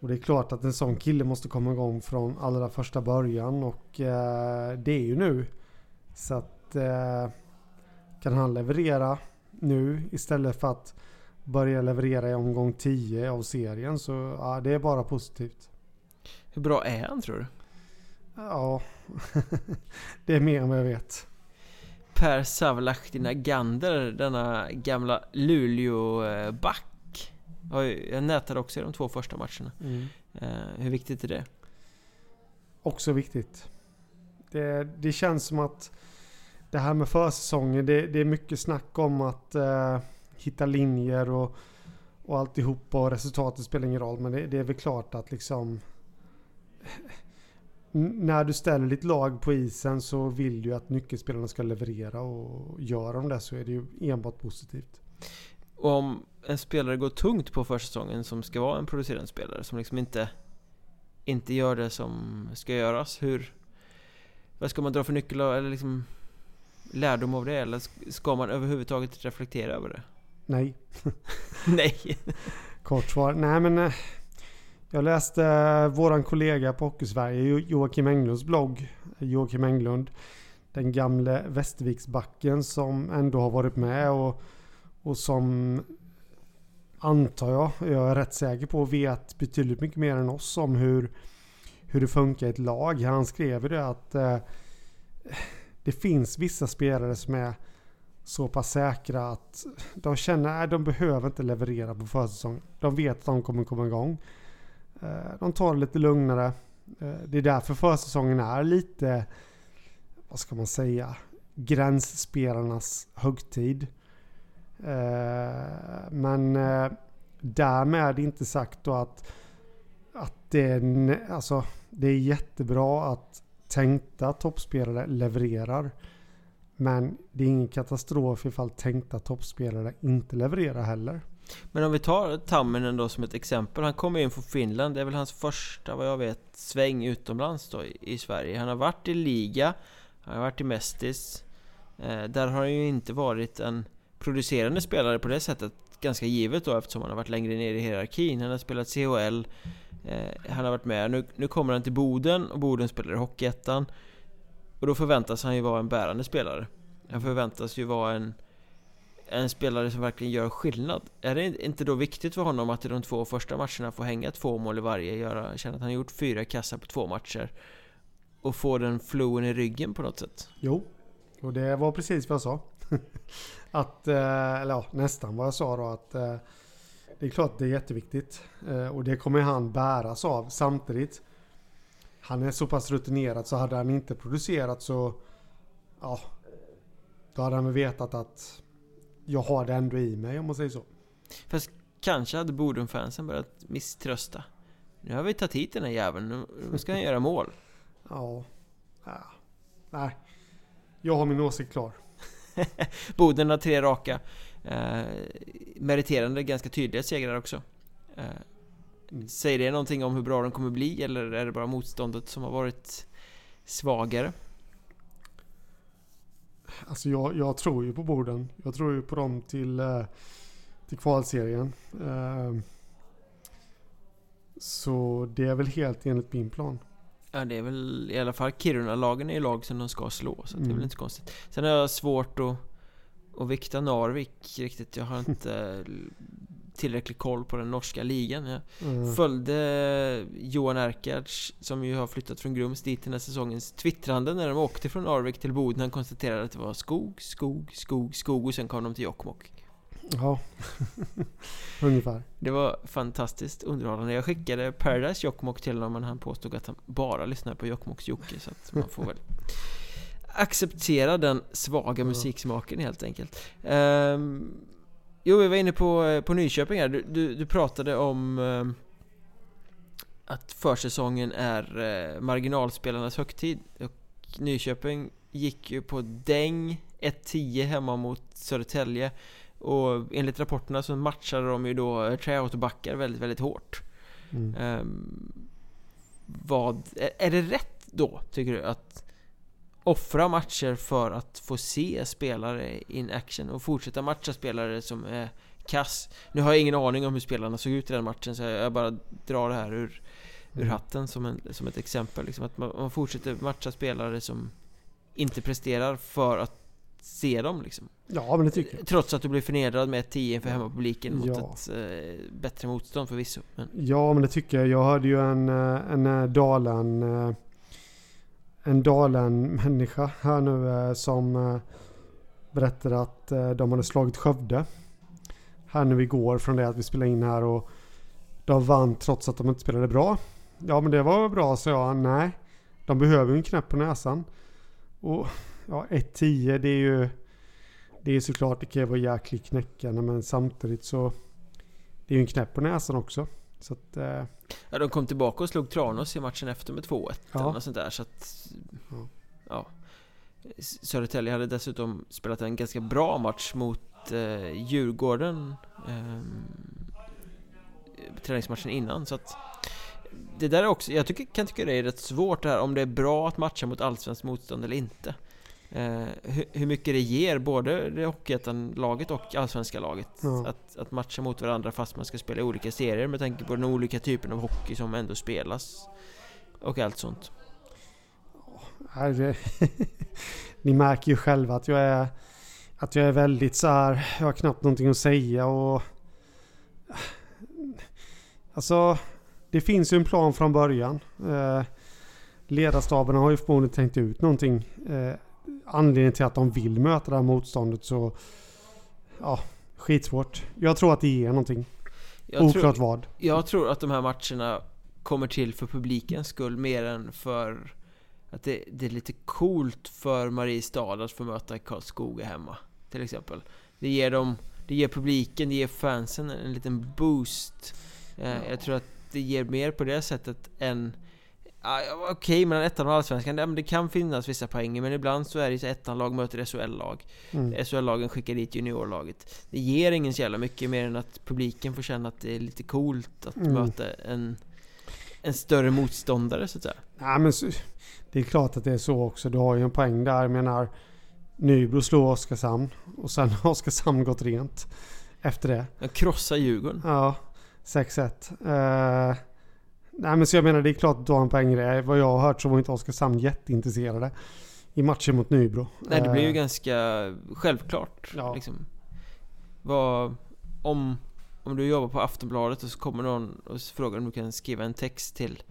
det är klart att en sån kille måste komma igång från allra första början och eh, det är ju nu. Så att eh, kan han leverera nu istället för att börja leverera i omgång 10 av serien så ja, det är bara positivt. Hur bra är han tror du? Ja, det är mer än vad jag vet. Per Savlahtina Gander, denna gamla Luleå-back. Jag nätade också i de två första matcherna. Mm. Eh, hur viktigt är det? Också viktigt. Det, det känns som att det här med försäsongen, det, det är mycket snack om att uh, hitta linjer och, och alltihopa och resultatet spelar ingen roll. Men det, det är väl klart att liksom när du ställer ditt lag på isen så vill du att nyckelspelarna ska leverera och gör de det så är det ju enbart positivt. Och om en spelare går tungt på försäsongen som ska vara en producerande spelare som liksom inte inte gör det som ska göras, hur vad ska man dra för nyckel eller liksom lärdom av det eller ska man överhuvudtaget reflektera över det? Nej. Nej. Kort svar. Nej men eh, jag läste eh, våran kollega på Hockeysverige, Joakim Englunds blogg. Joakim Englund. Den gamle Västerviksbacken som ändå har varit med och, och som antar jag, jag är rätt säker på, vet betydligt mycket mer än oss om hur, hur det funkar i ett lag. Han skrev det att eh, det finns vissa spelare som är så pass säkra att de känner att de behöver inte leverera på försäsong. De vet att de kommer komma igång. Eh, de tar det lite lugnare. Eh, det är därför försäsongen är lite, vad ska man säga, gränsspelarnas högtid. Eh, men därmed inte sagt då att, att det, är, alltså, det är jättebra att tänkta toppspelare levererar. Men det är ingen katastrof ifall tänkta toppspelare inte levererar heller. Men om vi tar Tamminen då som ett exempel. Han kommer in från Finland. Det är väl hans första, vad jag vet, sväng utomlands då i, Sverige. Han har varit i liga. Han har varit i Mestis. Eh, där har han ju inte varit en producerande spelare på det sättet. Ganska givet då eftersom han har varit längre ner i hierarkin. Han har spelat CHL. Eh, han har varit med. Nu, nu kommer han till Boden och Boden spelar i Hockeyettan. Och då förväntas han ju vara en bärande spelare. Han förväntas ju vara en en spelare som verkligen gör skillnad. Är det inte då viktigt för honom att i de två första matcherna få hänga två mål i varje, göra, känna att han har gjort fyra kassar på två matcher och få den flowen i ryggen på något sätt? Jo, och det var precis vad jag sa. att, eh, eller ja, nästan vad jag sa då att eh, det är klart det är jätteviktigt eh, och det kommer han bäras av samtidigt. Han är så pass rutinerad så hade han inte producerat så ja, då hade han väl vetat att jag har det ändå i mig om man säger så. Fast kanske hade Bodumfansen börjat misströsta. Nu har vi tagit hit den här jäveln, nu ska han göra mål. Ja. ja. Nej. Jag har min åsikt klar. Boden har tre raka. Eh, meriterande, ganska tydliga segrar också. Eh, mm. Säger det någonting om hur bra de kommer bli eller är det bara motståndet som har varit svagare? Alltså jag, jag tror ju på borden. Jag tror ju på dem till, eh, till kvalserien. Ehm, så det är väl helt enligt min plan. Ja det är väl i alla fall Kiruna-lagen är lag som de ska slå så mm. det är väl mm. inte konstigt. Sen har jag svårt att, att vikta Narvik riktigt. Jag har inte tillräcklig koll på den norska ligan. Jag mm. följde Johan Erkards, som ju har flyttat från Grums dit den här säsongens twittrande när de åkte från Arvik till Boden. Han konstaterade att det var skog, skog, skog, skog och sen kom de till Jokkmokk. Ja, ungefär. Det var fantastiskt underhållande. Jag skickade Paradise Jokkmokk till honom men han påstod att han bara lyssnar på Jokkmokks Jocke så att man får väl acceptera den svaga musiksmaken helt enkelt. Um, Jo, vi var inne på, eh, på Nyköping här. Du, du, du pratade om eh, att försäsongen är eh, marginalspelarnas högtid. Och Nyköping gick ju på däng 1-10 hemma mot Södertälje. Och enligt rapporterna så matchade de ju då tryout-backar väldigt, väldigt hårt. Mm. Um, vad, är, är det rätt då, tycker du, att offra matcher för att få se spelare in action och fortsätta matcha spelare som är kass. Nu har jag ingen aning om hur spelarna såg ut i den matchen så jag bara drar det här ur, ur Mm. hatten som, en, som ett exempel. Liksom att man, man fortsätter matcha spelare som inte presterar för att se dem liksom. Ja, men det tycker jag. Trots att du blir förnedrad med 10 inför hemmapubliken mot Ja. ett eh, bättre motstånd förvisso. Men, Ja, men det tycker jag. Jag hörde ju en, eh, en eh, Dalen eh, en Dalen-människa här nu eh, som eh, berättade att eh, de hade slagit Skövde här nu igår från det att vi spelade in här och de vann trots att de inte spelade bra. Ja, men det var bra, sa jag. Nej, de behöver ju en knäpp på näsan. Och ja, 1-10 det är ju det är såklart, det kan ju vara jäkligt knäckande men samtidigt så det är ju en knäpp på näsan också. Så att, eh, ja, de kom tillbaka och slog Tranås i matchen efter med 2-1 Ja. något sånt där så att... Ja. Ja. Södertälje hade dessutom spelat en ganska bra match mot eh, Djurgården eh, träningsmatchen innan så att det där är också, jag tycker, kan tycka det är rätt svårt det här om det är bra att matcha mot allsvenskt motstånd eller inte. Eh, hur, hur mycket det ger både det Hockeyettan-laget och allsvenska laget Ja. att, att matcha mot varandra fast man ska spela i olika serier med tanke på den olika typen av hockey som ändå spelas och allt sånt. ni märker ju själva att jag är att jag är väldigt så här. Jag har knappt någonting att säga och alltså det finns ju en plan från början. Eh, ledarstaben har ju förmodligen tänkt ut någonting. Eh, anledningen till att de vill möta det här motståndet så ja, skitsvårt. Jag tror att det ger någonting. Jag Oklart tror, vad. jag tror att de här matcherna kommer till för publikens skull mer än för att det, det är lite coolt för Mariestad att få möta Karlskoga hemma till exempel. Det ger dem, det ger publiken, det ger fansen en liten boost. Eh, jag tror att det ger mer på det sättet än Ja, Okej, mellan ettan och allsvenskan, men det kan finnas vissa poänger men ibland så är det så ettan-lag möter SHL-lag Mm. SHL-lagen skickar dit juniorlaget Det ger ingen så jävla mycket mer än att publiken får känna att det är lite coolt att Mm. möta en En större motståndare så att säga Nej, men det är klart att det är så också. Du har ju en poäng där. Jag menar, Nybro slår Oskarshamn och sen har Oskarshamn gått rent efter det. Jag krossar Djurgården Ja, 6-1. Eh, nej men så jag menar det är klart att du har en poäng i det. Vad jag har hört så var inte Oskarshamn jätteintresserade i matchen mot Nybro. Nej det blir ju Eh, ganska självklart Ja. liksom Vad Om Om du jobbar på Aftonbladet och så kommer någon och frågar om du kan skriva en text till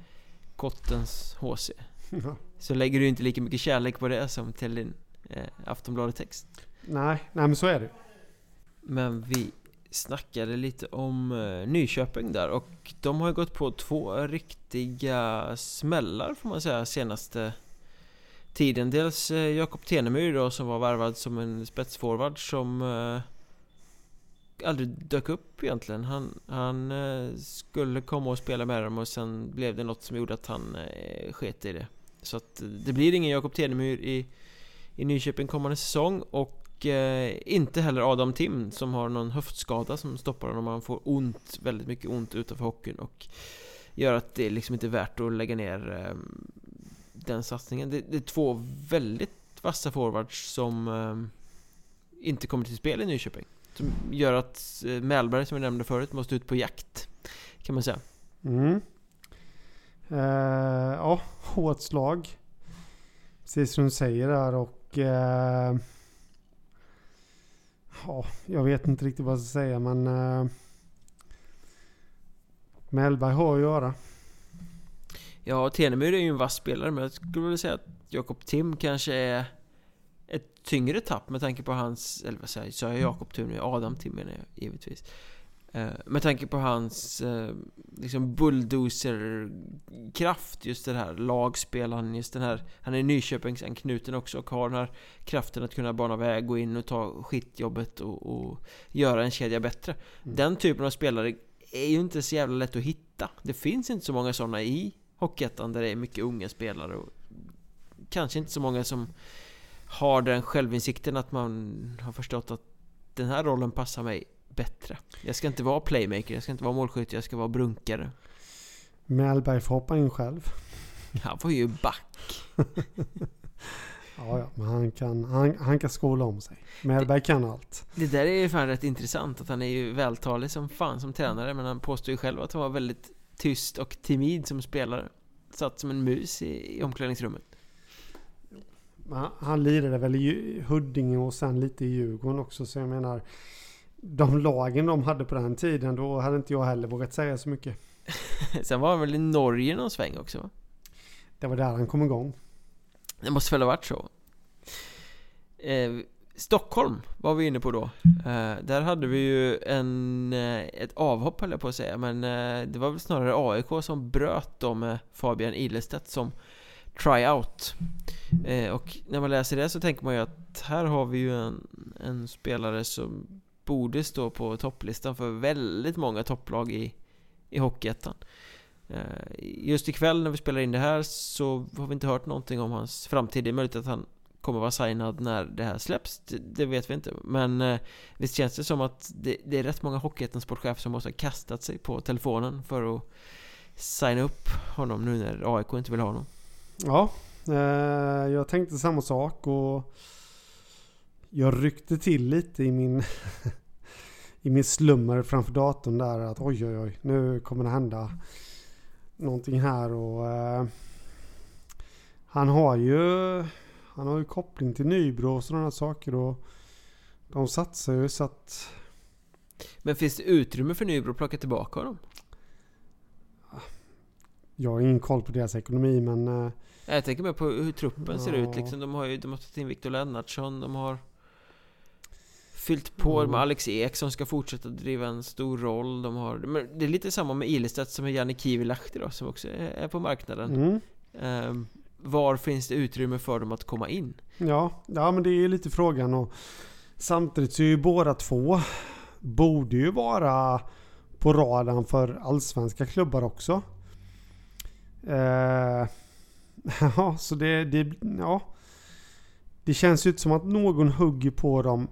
Kottens HC ja. Så lägger du inte lika mycket kärlek på det som till din eh, Aftonbladet-text nej, nej men så är det. Men vi snackade lite om eh, Nyköping där och de har ju gått på två riktiga smällar får man säga senaste tiden. Dels eh, Jakob Tenemyr då som var värvad som en spetsforward som eh, aldrig dök upp egentligen. Han, han skulle komma och spela med dem och sen blev det något som gjorde att han sket i det. Så att det blir ingen Jakob Tenemyr i, i Nyköping kommande säsong och eh, inte heller Adam Tim som har någon höftskada som stoppar honom. Han får ont, väldigt mycket ont utanför hockeyn och gör att det liksom inte är värt att lägga ner eh, den satsningen. Det, det är två väldigt vassa forwards som eh, inte kommer till spel i Nyköping. Som gör att eh, som jag nämnde förut måste ut på jakt. Kan man säga. Mm. Eh, ja, hårt slag. Precis som du säger där och... Eh, ja, jag vet inte riktigt vad jag ska säga men... Eh, Mellberg har att göra. Ja, Tenemyr är ju en vass spelare men jag skulle vilja säga att Jakob Tim kanske är ett tyngre tapp med tanke på hans, eller vad säger jag, sa jag Jakob Tim nu? Adam Tim menar jag givetvis. Eh, med tanke på hans eh, liksom bulldozer-kraft, just det här lagspelaren, just den här, han är Nyköpingsanknuten också och har den här kraften att kunna bana väg, gå in och ta skitjobbet och, och göra en kedja bättre. Mm. Den typen av spelare är ju inte så jävla lätt att hitta. Det finns inte så många sådana i Hockeyettan där det är mycket unga spelare och kanske inte så många som har den självinsikten att man har förstått att den här rollen passar mig bättre. Jag ska inte vara playmaker, jag ska inte vara målskytt, jag ska vara brunkare. Mellberg får hoppa in själv. Han var ju back. Ja, ja, men han kan, han, han kan skola om sig. Mellberg kan allt. Det där är ju fan rätt intressant att han är ju vältalig som fan som tränare men han påstår ju själv att han var väldigt tyst och timid som spelare. Satt som en mus i, i omklädningsrummet. Han, lirade väl i Huddinge och sen lite i Djurgården också så jag menar de lagen de hade på den tiden då hade inte jag heller vågat säga så mycket. Sen var han väl i Norge någon sväng också? Det var där han kom igång. Det måste väl ha varit så. Eh, Stockholm var vi inne på då. Eh, där hade vi ju en, eh, ett avhopp höll jag på att säga, men eh, det var väl snarare AIK som bröt då med Fabian Ilestedt som tryout. Eh, och när man läser det så tänker man ju att här har vi ju en, en spelare som borde stå på topplistan för väldigt många topplag i, i Hockeyettan. Eh, just ikväll när vi spelar in det här så har vi inte hört någonting om hans framtid. Det är möjligt att han kommer vara signad när det här släpps. Det, det vet vi inte. Men eh, visst känns det som att det, det är rätt många Hockeyettans sportchefer som måste ha kastat sig på telefonen för att signa upp honom nu när AIK inte vill ha honom. Ja, eh, jag tänkte samma sak och jag ryckte till lite i min i min slummer framför datorn där att oj oj oj nu kommer det hända någonting här och eh, han har ju han har ju koppling till Nybro och sådana saker och de satsar ju så att Men finns det utrymme för Nybro att plocka tillbaka honom? jag har ingen koll på deras ekonomi men eh, Jag tänker mer på hur truppen ser Ja. ut liksom. De har ju de har tagit in Viktor Lennartsson, de har Fyllt på Mm. med Alex Ek som ska fortsätta driva en stor roll. De har, men det är lite samma med Ilestedt som med Janne Kivilahti då, som också är är på marknaden. mm, Ehm, var finns det utrymme för dem att komma in? ja, ja men det är lite frågan och samtidigt så är ju båda två borde ju vara på radarn för allsvenska klubbar också. Eh, ja, så det, det, ja. Det känns ju inte som att någon hugger på dem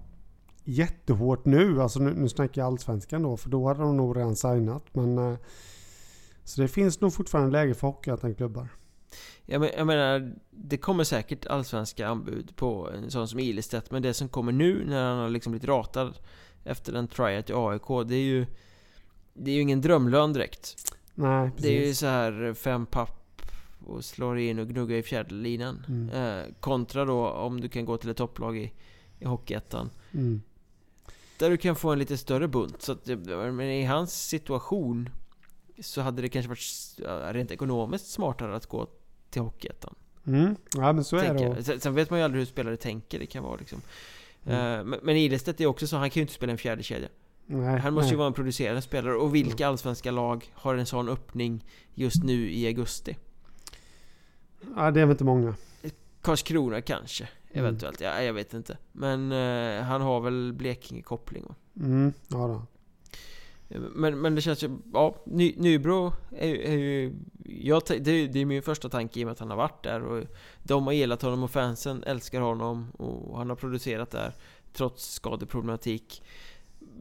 jättehårt nu. Alltså nu, nu snackar jag allsvenskan då, för då hade de nog redan signat. Men, eh, så det finns nog fortfarande läge för Hockeyettan-klubbar. Jag, men, jag menar, det kommer säkert allsvenska anbud på en sån som Ilestedt, men det som kommer nu när han har liksom blivit ratad efter en tryout i AIK, det är ju Det är ju ingen drömlön direkt. Nej, precis. Det är ju så här fem papp och slår in och gnuggar i fjärde Mm. eh, Kontra då om du kan gå till ett topplag i, i Hockeyettan. Mm. Där du kan få en lite större bunt. Så att, det- men i hans situation så hade det kanske varit rent ekonomiskt smartare att gå till Hockeyettan. Mm. Ja men så är det. jag. Sen, vet man ju aldrig hur spelare tänker. Det kan vara liksom. Mm. Eh, men, men Ilestedt är också så, han kan ju inte spela en fjärde kedja. Nej, Han måste nej. ju vara en producerande spelare. Och vilka allsvenska lag har en sån öppning just nu i augusti? Ja, det är väl inte många. Karlskrona kanske, Mm. Eventuellt. Ja, jag vet inte. Men eh, han har väl Blekinge-koppling va? Mm. Ja då. Men, men det känns ju, ja, Ny, Nybro är, är ju... Jag, det, är- det är min första tanke i och med att han har varit där och de har gillat honom och fansen älskar honom och han har producerat där trots skadeproblematik.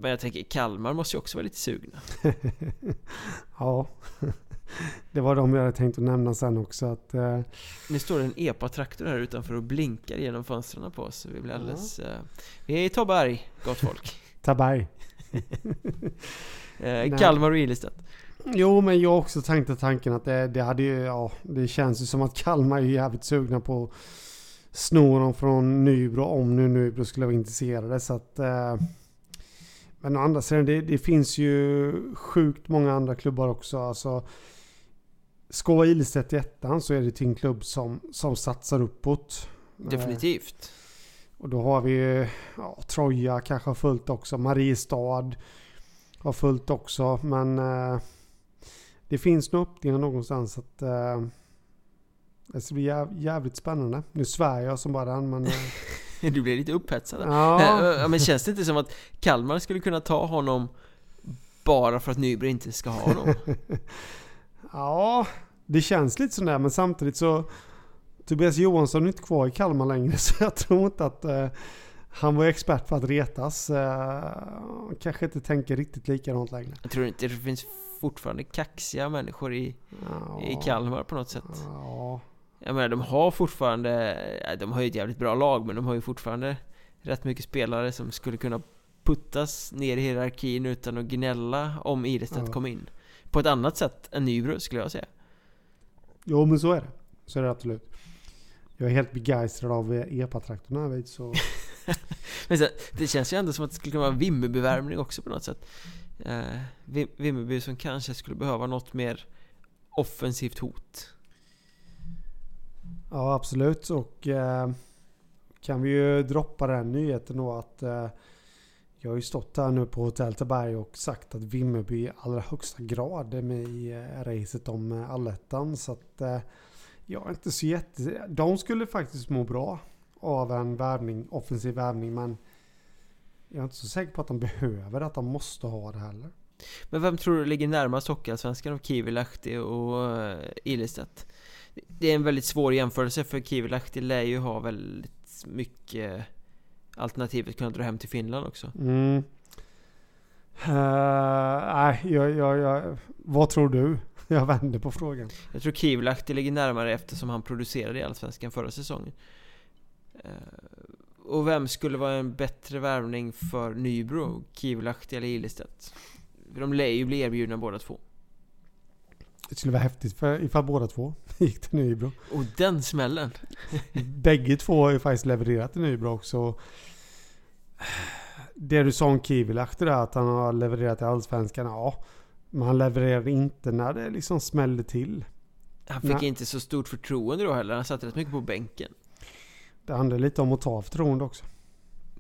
Men jag tänker, Kalmar måste ju också vara lite sugna. ja. Det var de jag hade tänkt att nämna sen också. Att, eh, Nu står det en epa-traktor här utanför och blinkar genom fönstren på oss. Vi blir alldeles... Eh, vi är i Taberg, gott folk. Taberg. Eh, Kalmar och Ilestedt. Jo, men jag har också tänkt tanken att det, det hade ju, ja, det känns ju som att Kalmar är jävligt sugna på att sno honom från Nybro om nu Nybro skulle vara intresserade. Så att, eh, men å andra sidan, det, det finns ju sjukt många andra klubbar också. Alltså, ska vara Ilestedt i ettan så är det en klubb som, som satsar uppåt. Eh, Definitivt. och då har vi ja, Troja kanske har fullt också. Mariestad har fullt också. Men eh, det finns nog öppningar någonstans. Att, eh, det ska bli jäv, jävligt spännande. Nu svär jag som bara den men... Eh, Du blir lite upphetsad. ja, Eh, Ja, men känns det inte som att Kalmar skulle kunna ta honom bara för att Nybro inte ska ha honom? ja, det känns lite sådär men samtidigt så... Tobias Johansson är inte kvar i Kalmar längre så jag tror inte att... Eh, han var ju expert på att retas. Eh, kanske inte tänker riktigt likadant längre. Jag tror inte det finns fortfarande kaxiga människor i, Ja. i Kalmar på något sätt. Ja, Jag menar de har fortfarande De har ju ett jävligt bra lag men de har ju fortfarande Rätt mycket spelare som skulle kunna Puttas ner i hierarkin utan att gnälla om Ilestedt Ja. kom in På ett annat sätt än Nybro skulle jag säga Jo men så är det. Så är det absolut. Jag är helt begeistrad av EPA-traktorn här så... Men sen, det känns ju ändå som att det skulle kunna vara en Vimmerbyvärmning också på något sätt eh, Vi- Vimmerby som kanske skulle behöva något mer Offensivt hot Ja absolut och eh, kan vi ju droppa den nyheten då att eh, jag har ju stått här nu på Hotell Taberg och sagt att Vimmerby i allra högsta grad är med i eh, racet om eh, allettan så att eh, jag är inte så jätte... De skulle faktiskt må bra av en värvning, offensiv värvning men jag är inte så säker på att de behöver att de måste ha det heller. Men vem tror du ligger närmast Hockeyallsvenskan av Kivilahti och Ilestedt? Det är en väldigt svår jämförelse för Kivilahti lär ju ha väldigt mycket alternativ att kunna dra hem till Finland också. Mm. Eh, Nej, jag, jag, jag, vad tror du? Jag vänder på frågan. Jag tror Kivilahti ligger närmare eftersom han producerade i Allsvenskan förra säsongen. Eh, och vem skulle vara en bättre värvning för Nybro? Kivilahti eller Ilestedt? De lär ju bli erbjudna båda två. Det skulle vara häftigt för, ifall båda två gick till Nybro. Och den smällen! Bägge två har ju faktiskt levererat till Nybro också. Det du sa om Kivilahti där, att han har levererat till Allsvenskan. Ja, men han levererade inte när det liksom smällde till. Han fick Nej. inte så stort förtroende då heller, han satt rätt mycket på bänken. Det handlar lite om att ta förtroende också.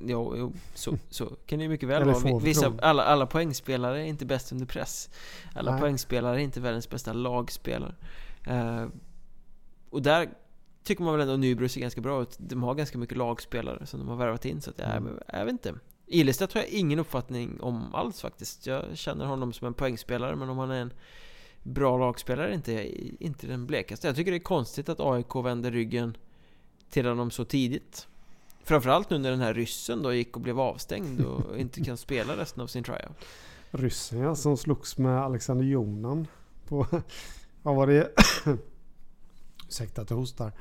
Jo, jo så, så kan det ju mycket väl Eller vara. Vissa, alla, alla poängspelare är inte bäst under press. Alla Nej. poängspelare är inte världens bästa lagspelare. Eh, och där tycker man väl ändå att Nybro ser ganska bra ut. De har ganska mycket lagspelare som de har värvat in. Så att jag, Mm. jag vet inte. Ilestedt har jag ingen uppfattning om alls faktiskt. Jag känner honom som en poängspelare, men om han är en bra lagspelare inte, inte den blekaste. Jag tycker det är konstigt att AIK vänder ryggen till honom så tidigt. Framförallt nu när den här ryssen då gick och blev avstängd och inte kan spela resten av sin tryout. Ryssen ja, som slogs med Alexander Jonan. På, vad var det? Ursäkta att jag hostar.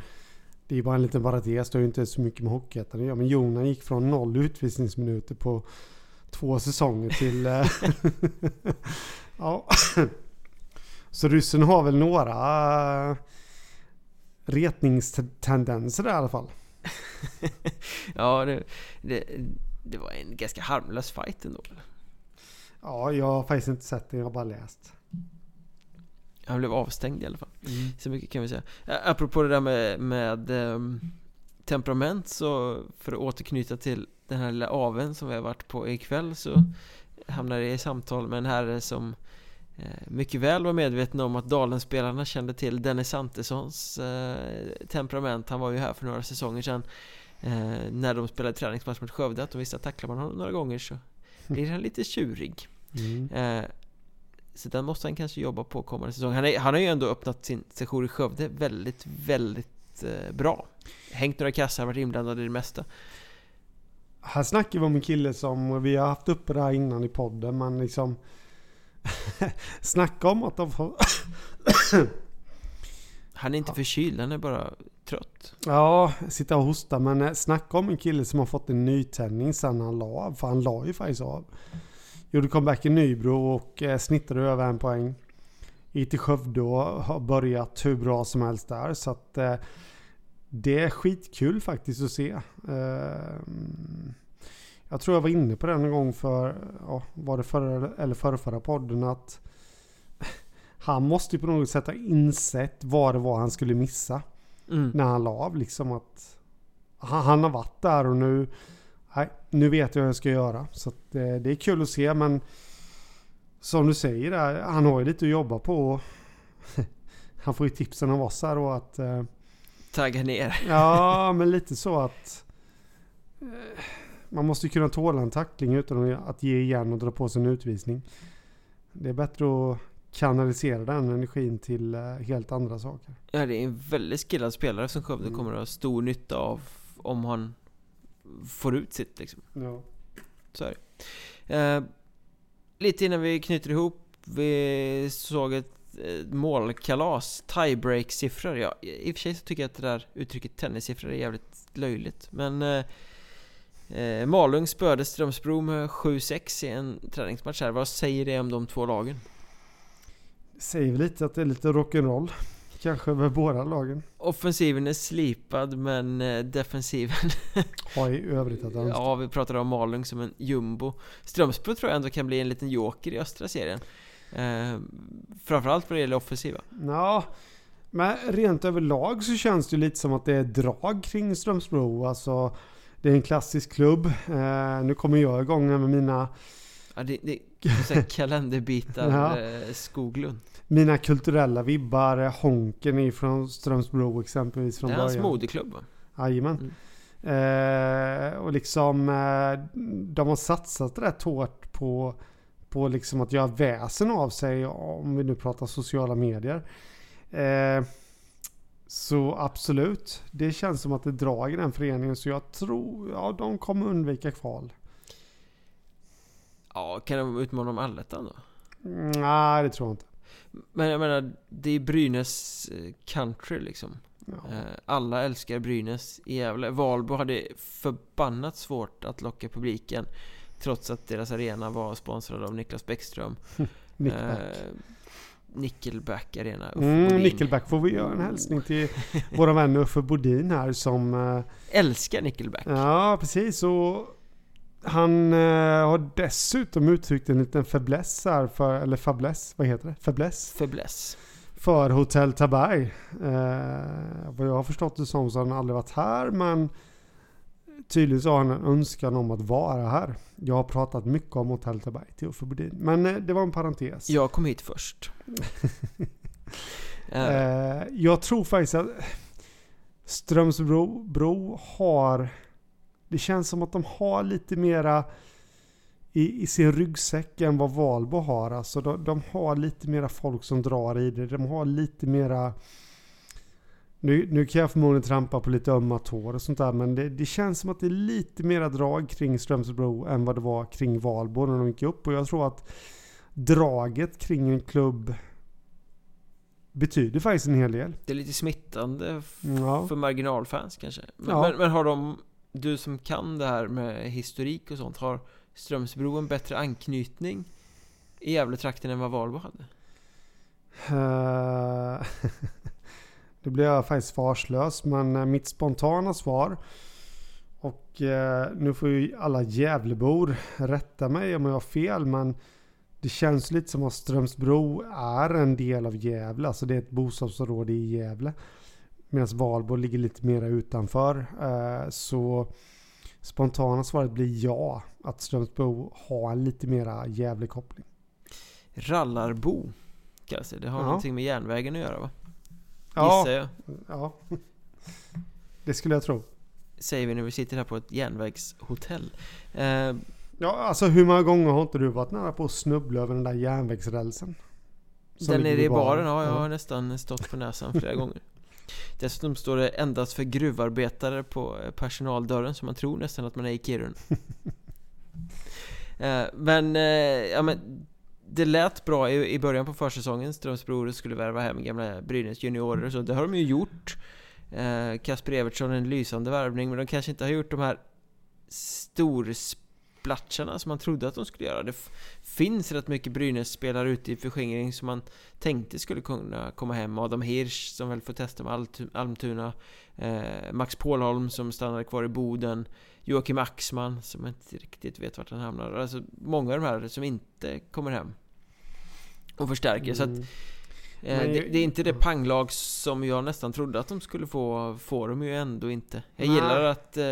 Det är bara en liten parentes. Det har ju inte så mycket med Hockeyettan att göra. Men Jonan gick från noll utvisningsminuter på två säsonger till... eh, ja. Så ryssen har väl några uh, retningstendenser i alla fall. Ja, det, det, det var en ganska harmlös fight ändå. Ja, jag har faktiskt inte sett det. Jag har bara läst. Han blev avstängd i alla fall. Så mycket kan vi säga. Apropå det där med, med ehm, temperament så för att återknyta till den här lilla aven som vi har varit på ikväll så hamnade jag i samtal med en herre som mycket väl var medveten om att Dalenspelarna kände till Dennis Antessons eh, temperament. Han var ju här för några säsonger sedan eh, när de spelade träningsmatch mot Skövde att de visste att tacklar man honom några gånger så blir han lite tjurig. Mm. Eh, så den måste han kanske jobba på kommande säsong. Han, är, han har ju ändå öppnat sin session i Skövde väldigt, väldigt eh, bra. Hängt några kassar, varit inblandad i det mesta. Här snackar vi om en kille som vi har haft uppe där innan i podden. Men liksom... snacka om att de får... Han är inte förkyld, han är bara trött. Ja, sitta och hosta. Men eh, snacka om en kille som har fått en nytändning sen han la av. För han la ju faktiskt av. Gjorde comeback i Nybro och eh, snittade över en poäng. Gick till Skövde och har börjat hur bra som helst där. Så att eh, det är skitkul faktiskt att se. Jag tror jag var inne på det en gång för, ja, var det förra eller förra, förra podden att han måste ju på något sätt ha insett vad det var han skulle missa Mm. när han la av. Liksom att han, han har varit där och nu, nej, nu vet jag vad jag ska göra. Så att, eh, det är kul att se men som du säger där, han har ju lite att jobba på. han får ju tipsen av oss här då att eh, Tagga ner. Ja, men lite så att eh, man måste ju kunna tåla en tackling utan att ge igen och dra på sig en utvisning. Det är bättre att kanalisera den energin till eh, helt andra saker. Ja, det är en väldigt skillad spelare som Skövde Mm. kommer att ha stor nytta av om han får ut sitt liksom. Ja. Så är det. Eh, lite innan vi knyter ihop. Vi såg ett målkalas, tiebreak-siffror. Ja, I och för sig så tycker jag att det där uttrycket tennissiffror är jävligt löjligt. Men eh, eh Malung spöade Strömsbro med 7-6 i en träningsmatch här. Vad säger det om de två lagen? Säger väl lite att det är lite rock'n'roll. Kanske över båda lagen. Offensiven är slipad men eh, defensiven Har i övrigt att önska. Ja, vi pratade om Malung som en jumbo Strömsbro tror jag ändå kan bli en liten joker i östra serien eh, Framförallt vad det gäller offensiva Ja, men rent överlag så känns det lite som att det är drag kring Strömsbro. Alltså, det är en klassisk klubb. Eh, nu kommer jag igång med mina... Ja, det, det är kalenderbitar ja. eh, Skoglund mina kulturella vibbar. Honken är från Strömsbro exempelvis från början. Det är hans moderklubb va? Jajamän. Mm. Eh, och liksom eh, de har satsat rätt hårt på, på liksom att göra väsen av sig om vi nu pratar sociala medier. Eh, så absolut, det känns som att det drar i den föreningen så jag tror, ja de kommer undvika kval. Ja, kan de utmana om allettan då? Nej, det tror jag inte. Men jag menar, det är Brynäs eh, country liksom. Ja. Eh, alla älskar Brynäs i Gävle. Valbo hade förbannat svårt att locka publiken. Trots att deras arena var sponsrad av Niklas Bäckström. Nickelback. Eh, Nickelback Arena. mm, Nickelback får vi göra en hälsning till våra vänner Uffe Bodin här som... Eh, älskar Nickelback. Ja, precis. Och han eh, har dessutom uttryckt en liten fäbless här för, eller fäbless, vad heter det? Fäbless? Fäbless. För Hotell Taberg. Eh, vad jag har förstått det som så har han aldrig varit här men tydligen så har han en önskan om att vara här. Jag har pratat mycket om Hotell Taberg till Uffe Bodin. Men eh, det var en parentes. Jag kom hit först. eh, jag tror faktiskt att Strömsbro bro har det känns som att de har lite mera i, i sin ryggsäck än vad Valbo har. Alltså de, de, har lite mera folk som drar i det. De har lite mera... Nu, nu kan jag förmodligen trampa på lite ömma tår och sånt där. Men det, det känns som att det är lite mera drag kring Strömsbro än vad det var kring Valbo när de gick upp. Och jag tror att draget kring en klubb betyder faktiskt en hel del. Det är lite smittande ja. för marginalfans kanske. Men, ja. men, men, har de du som kan det här med historik och sånt, har Strömsbro en bättre anknytning i Gävletrakten än vad Valbo hade? Uh, då blir jag faktiskt svarslös, men eh, mitt spontana svar och uh, nu får ju alla Gävlebor rätta mig om jag har fel, men det känns lite som att Strömsbro är en del av Gävle, alltså det är ett bostadsområde i Gävle. Medan Valborg ligger lite mer utanför. Eh, så spontana svaret blir ja. Att Strömsbro har en lite mera jävlig koppling. Rallarbo kallas det. Det har ja. någonting med järnvägen att göra va? Ja, Gissar jag. ja. Det skulle jag tro. Säger vi när vi sitter här på ett järnvägshotell. Eh, ja, alltså hur många gånger har inte du varit nära på att snubbla över den där järnvägsrälsen? Den nere i baren, ja jag har nästan stått på näsan flera gånger. Dessutom står det endast för gruvarbetare på eh, personaldörren så man tror nästan att man är i Kiruna eh, Men, eh, ja men det lät bra i, början på försäsongen Strömsbro skulle värva hem gamla Brynäs juniorer och så det har de ju gjort eh, Kasper Evertsson en lysande värvning men de kanske inte har gjort de här storsplatcharna som man trodde att de skulle göra. Det finns rätt mycket Brynäs-spelare ute i förskingring som man tänkte skulle kunna komma hem. Adam Hirsch som väl får testa med Almtuna. Eh, Max Pålholm som stannade kvar i Boden. Joakim Axman som inte riktigt vet vart han hamnar. Alltså många av de här som inte kommer hem. Och förstärker. Mm. Så att mm. Eh, det, det, är inte det panglag som jag nästan trodde att de skulle få, får de ju ändå inte. Jag Nej. gillar att eh,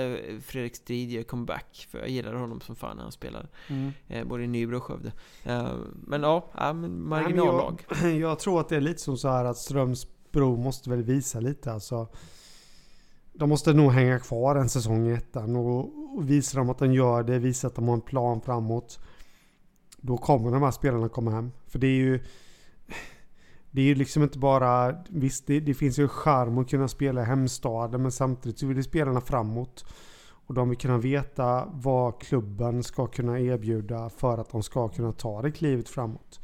Fredrik Strid gör comeback, för jag gillar honom som fan när han spelar. Mm. Eh, både i Nybro och Skövde. Eh, men ja, ja men marginallag. Nej, jag, jag, tror att det är lite som så här att Strömsbro måste väl visa lite alltså. De måste nog hänga kvar en säsong i ettan och, och visa dem att de gör det, visa att de har en plan framåt. Då kommer de här spelarna komma hem. För det är ju det är ju liksom inte bara, visst det, det finns ju charm att kunna spela i hemstaden men samtidigt så vill ju spelarna framåt. Och de vill kunna veta vad klubben ska kunna erbjuda för att de ska kunna ta det klivet framåt.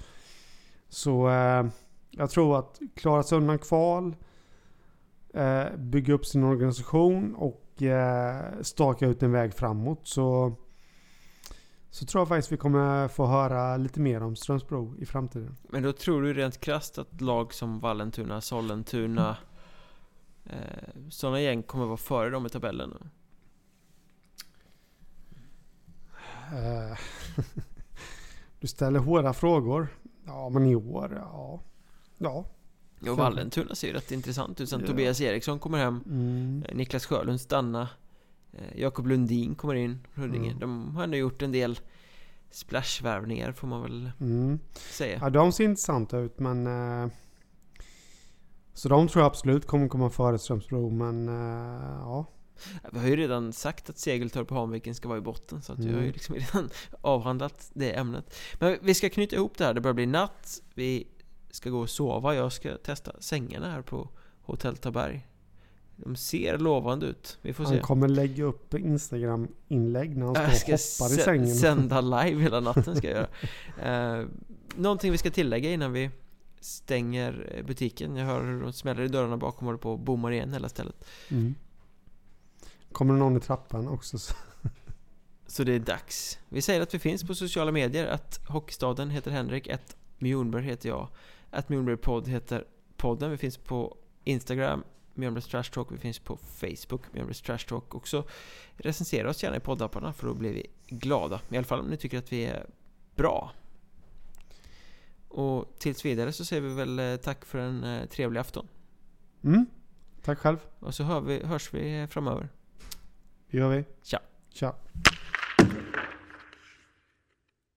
Så eh, Jag tror att klara sig undan kval, eh, bygga upp sin organisation och eh, staka ut en väg framåt så, så tror jag faktiskt vi kommer få höra lite mer om Strömsbro i framtiden. Men då tror du rent krasst att lag som Vallentuna, Sollentuna eh, Sådana gäng kommer vara före dem i tabellen? Du ställer hårda frågor. Ja, men i år, ja. Ja. Ja, Vallentuna ser ju rätt intressant ut. Sen Ja. Tobias Eriksson kommer hem. Mm. Eh, Niklas Sjölund stanna. Eh, Jakob Lundin kommer in. Huddinge. Mm. De har ändå gjort en del splashvärvningar får man väl Mm. säga. Ja, de ser intressanta ut men... Eh, så de tror jag absolut kommer komma före Strömsbro men eh, ja. Vi har ju redan sagt att Segeltorp och Hanviken ska vara i botten så att vi har ju Mm. liksom redan avhandlat det ämnet. Men vi ska knyta ihop det här. Det börjar bli natt. Vi ska gå och sova. Jag ska testa sängarna här på Hotell Taberg. De ser lovande ut. Vi får se. Han kommer lägga upp Instagram-inlägg när han står Jag och ska hoppar i sä- sängen. sända live hela natten ska jag göra. Eh, någonting vi ska tillägga innan vi stänger butiken. Jag hör hur de smäller i dörrarna bakom och håller på och bommar igen hela stället. Mm. Kommer det någon i trappan också? Så. Så det är dags. Vi säger att vi finns på sociala medier. Att Hockeystaden heter Henrik. Att Mjornberg heter jag. Att Mjornberg podd heter podden. Vi finns på Instagram. Mjölnbergs Trash Talk. Vi finns på Facebook. Mjölnbergs Trash Talk. Också recensera oss gärna i poddapparna för då blir vi glada. I alla fall om ni tycker att vi är bra. Och tills vidare så säger vi väl eh, tack för en eh, trevlig afton. Mm. Tack själv. Och så hör vi, hörs vi framöver. Det gör vi. Tja. Tja.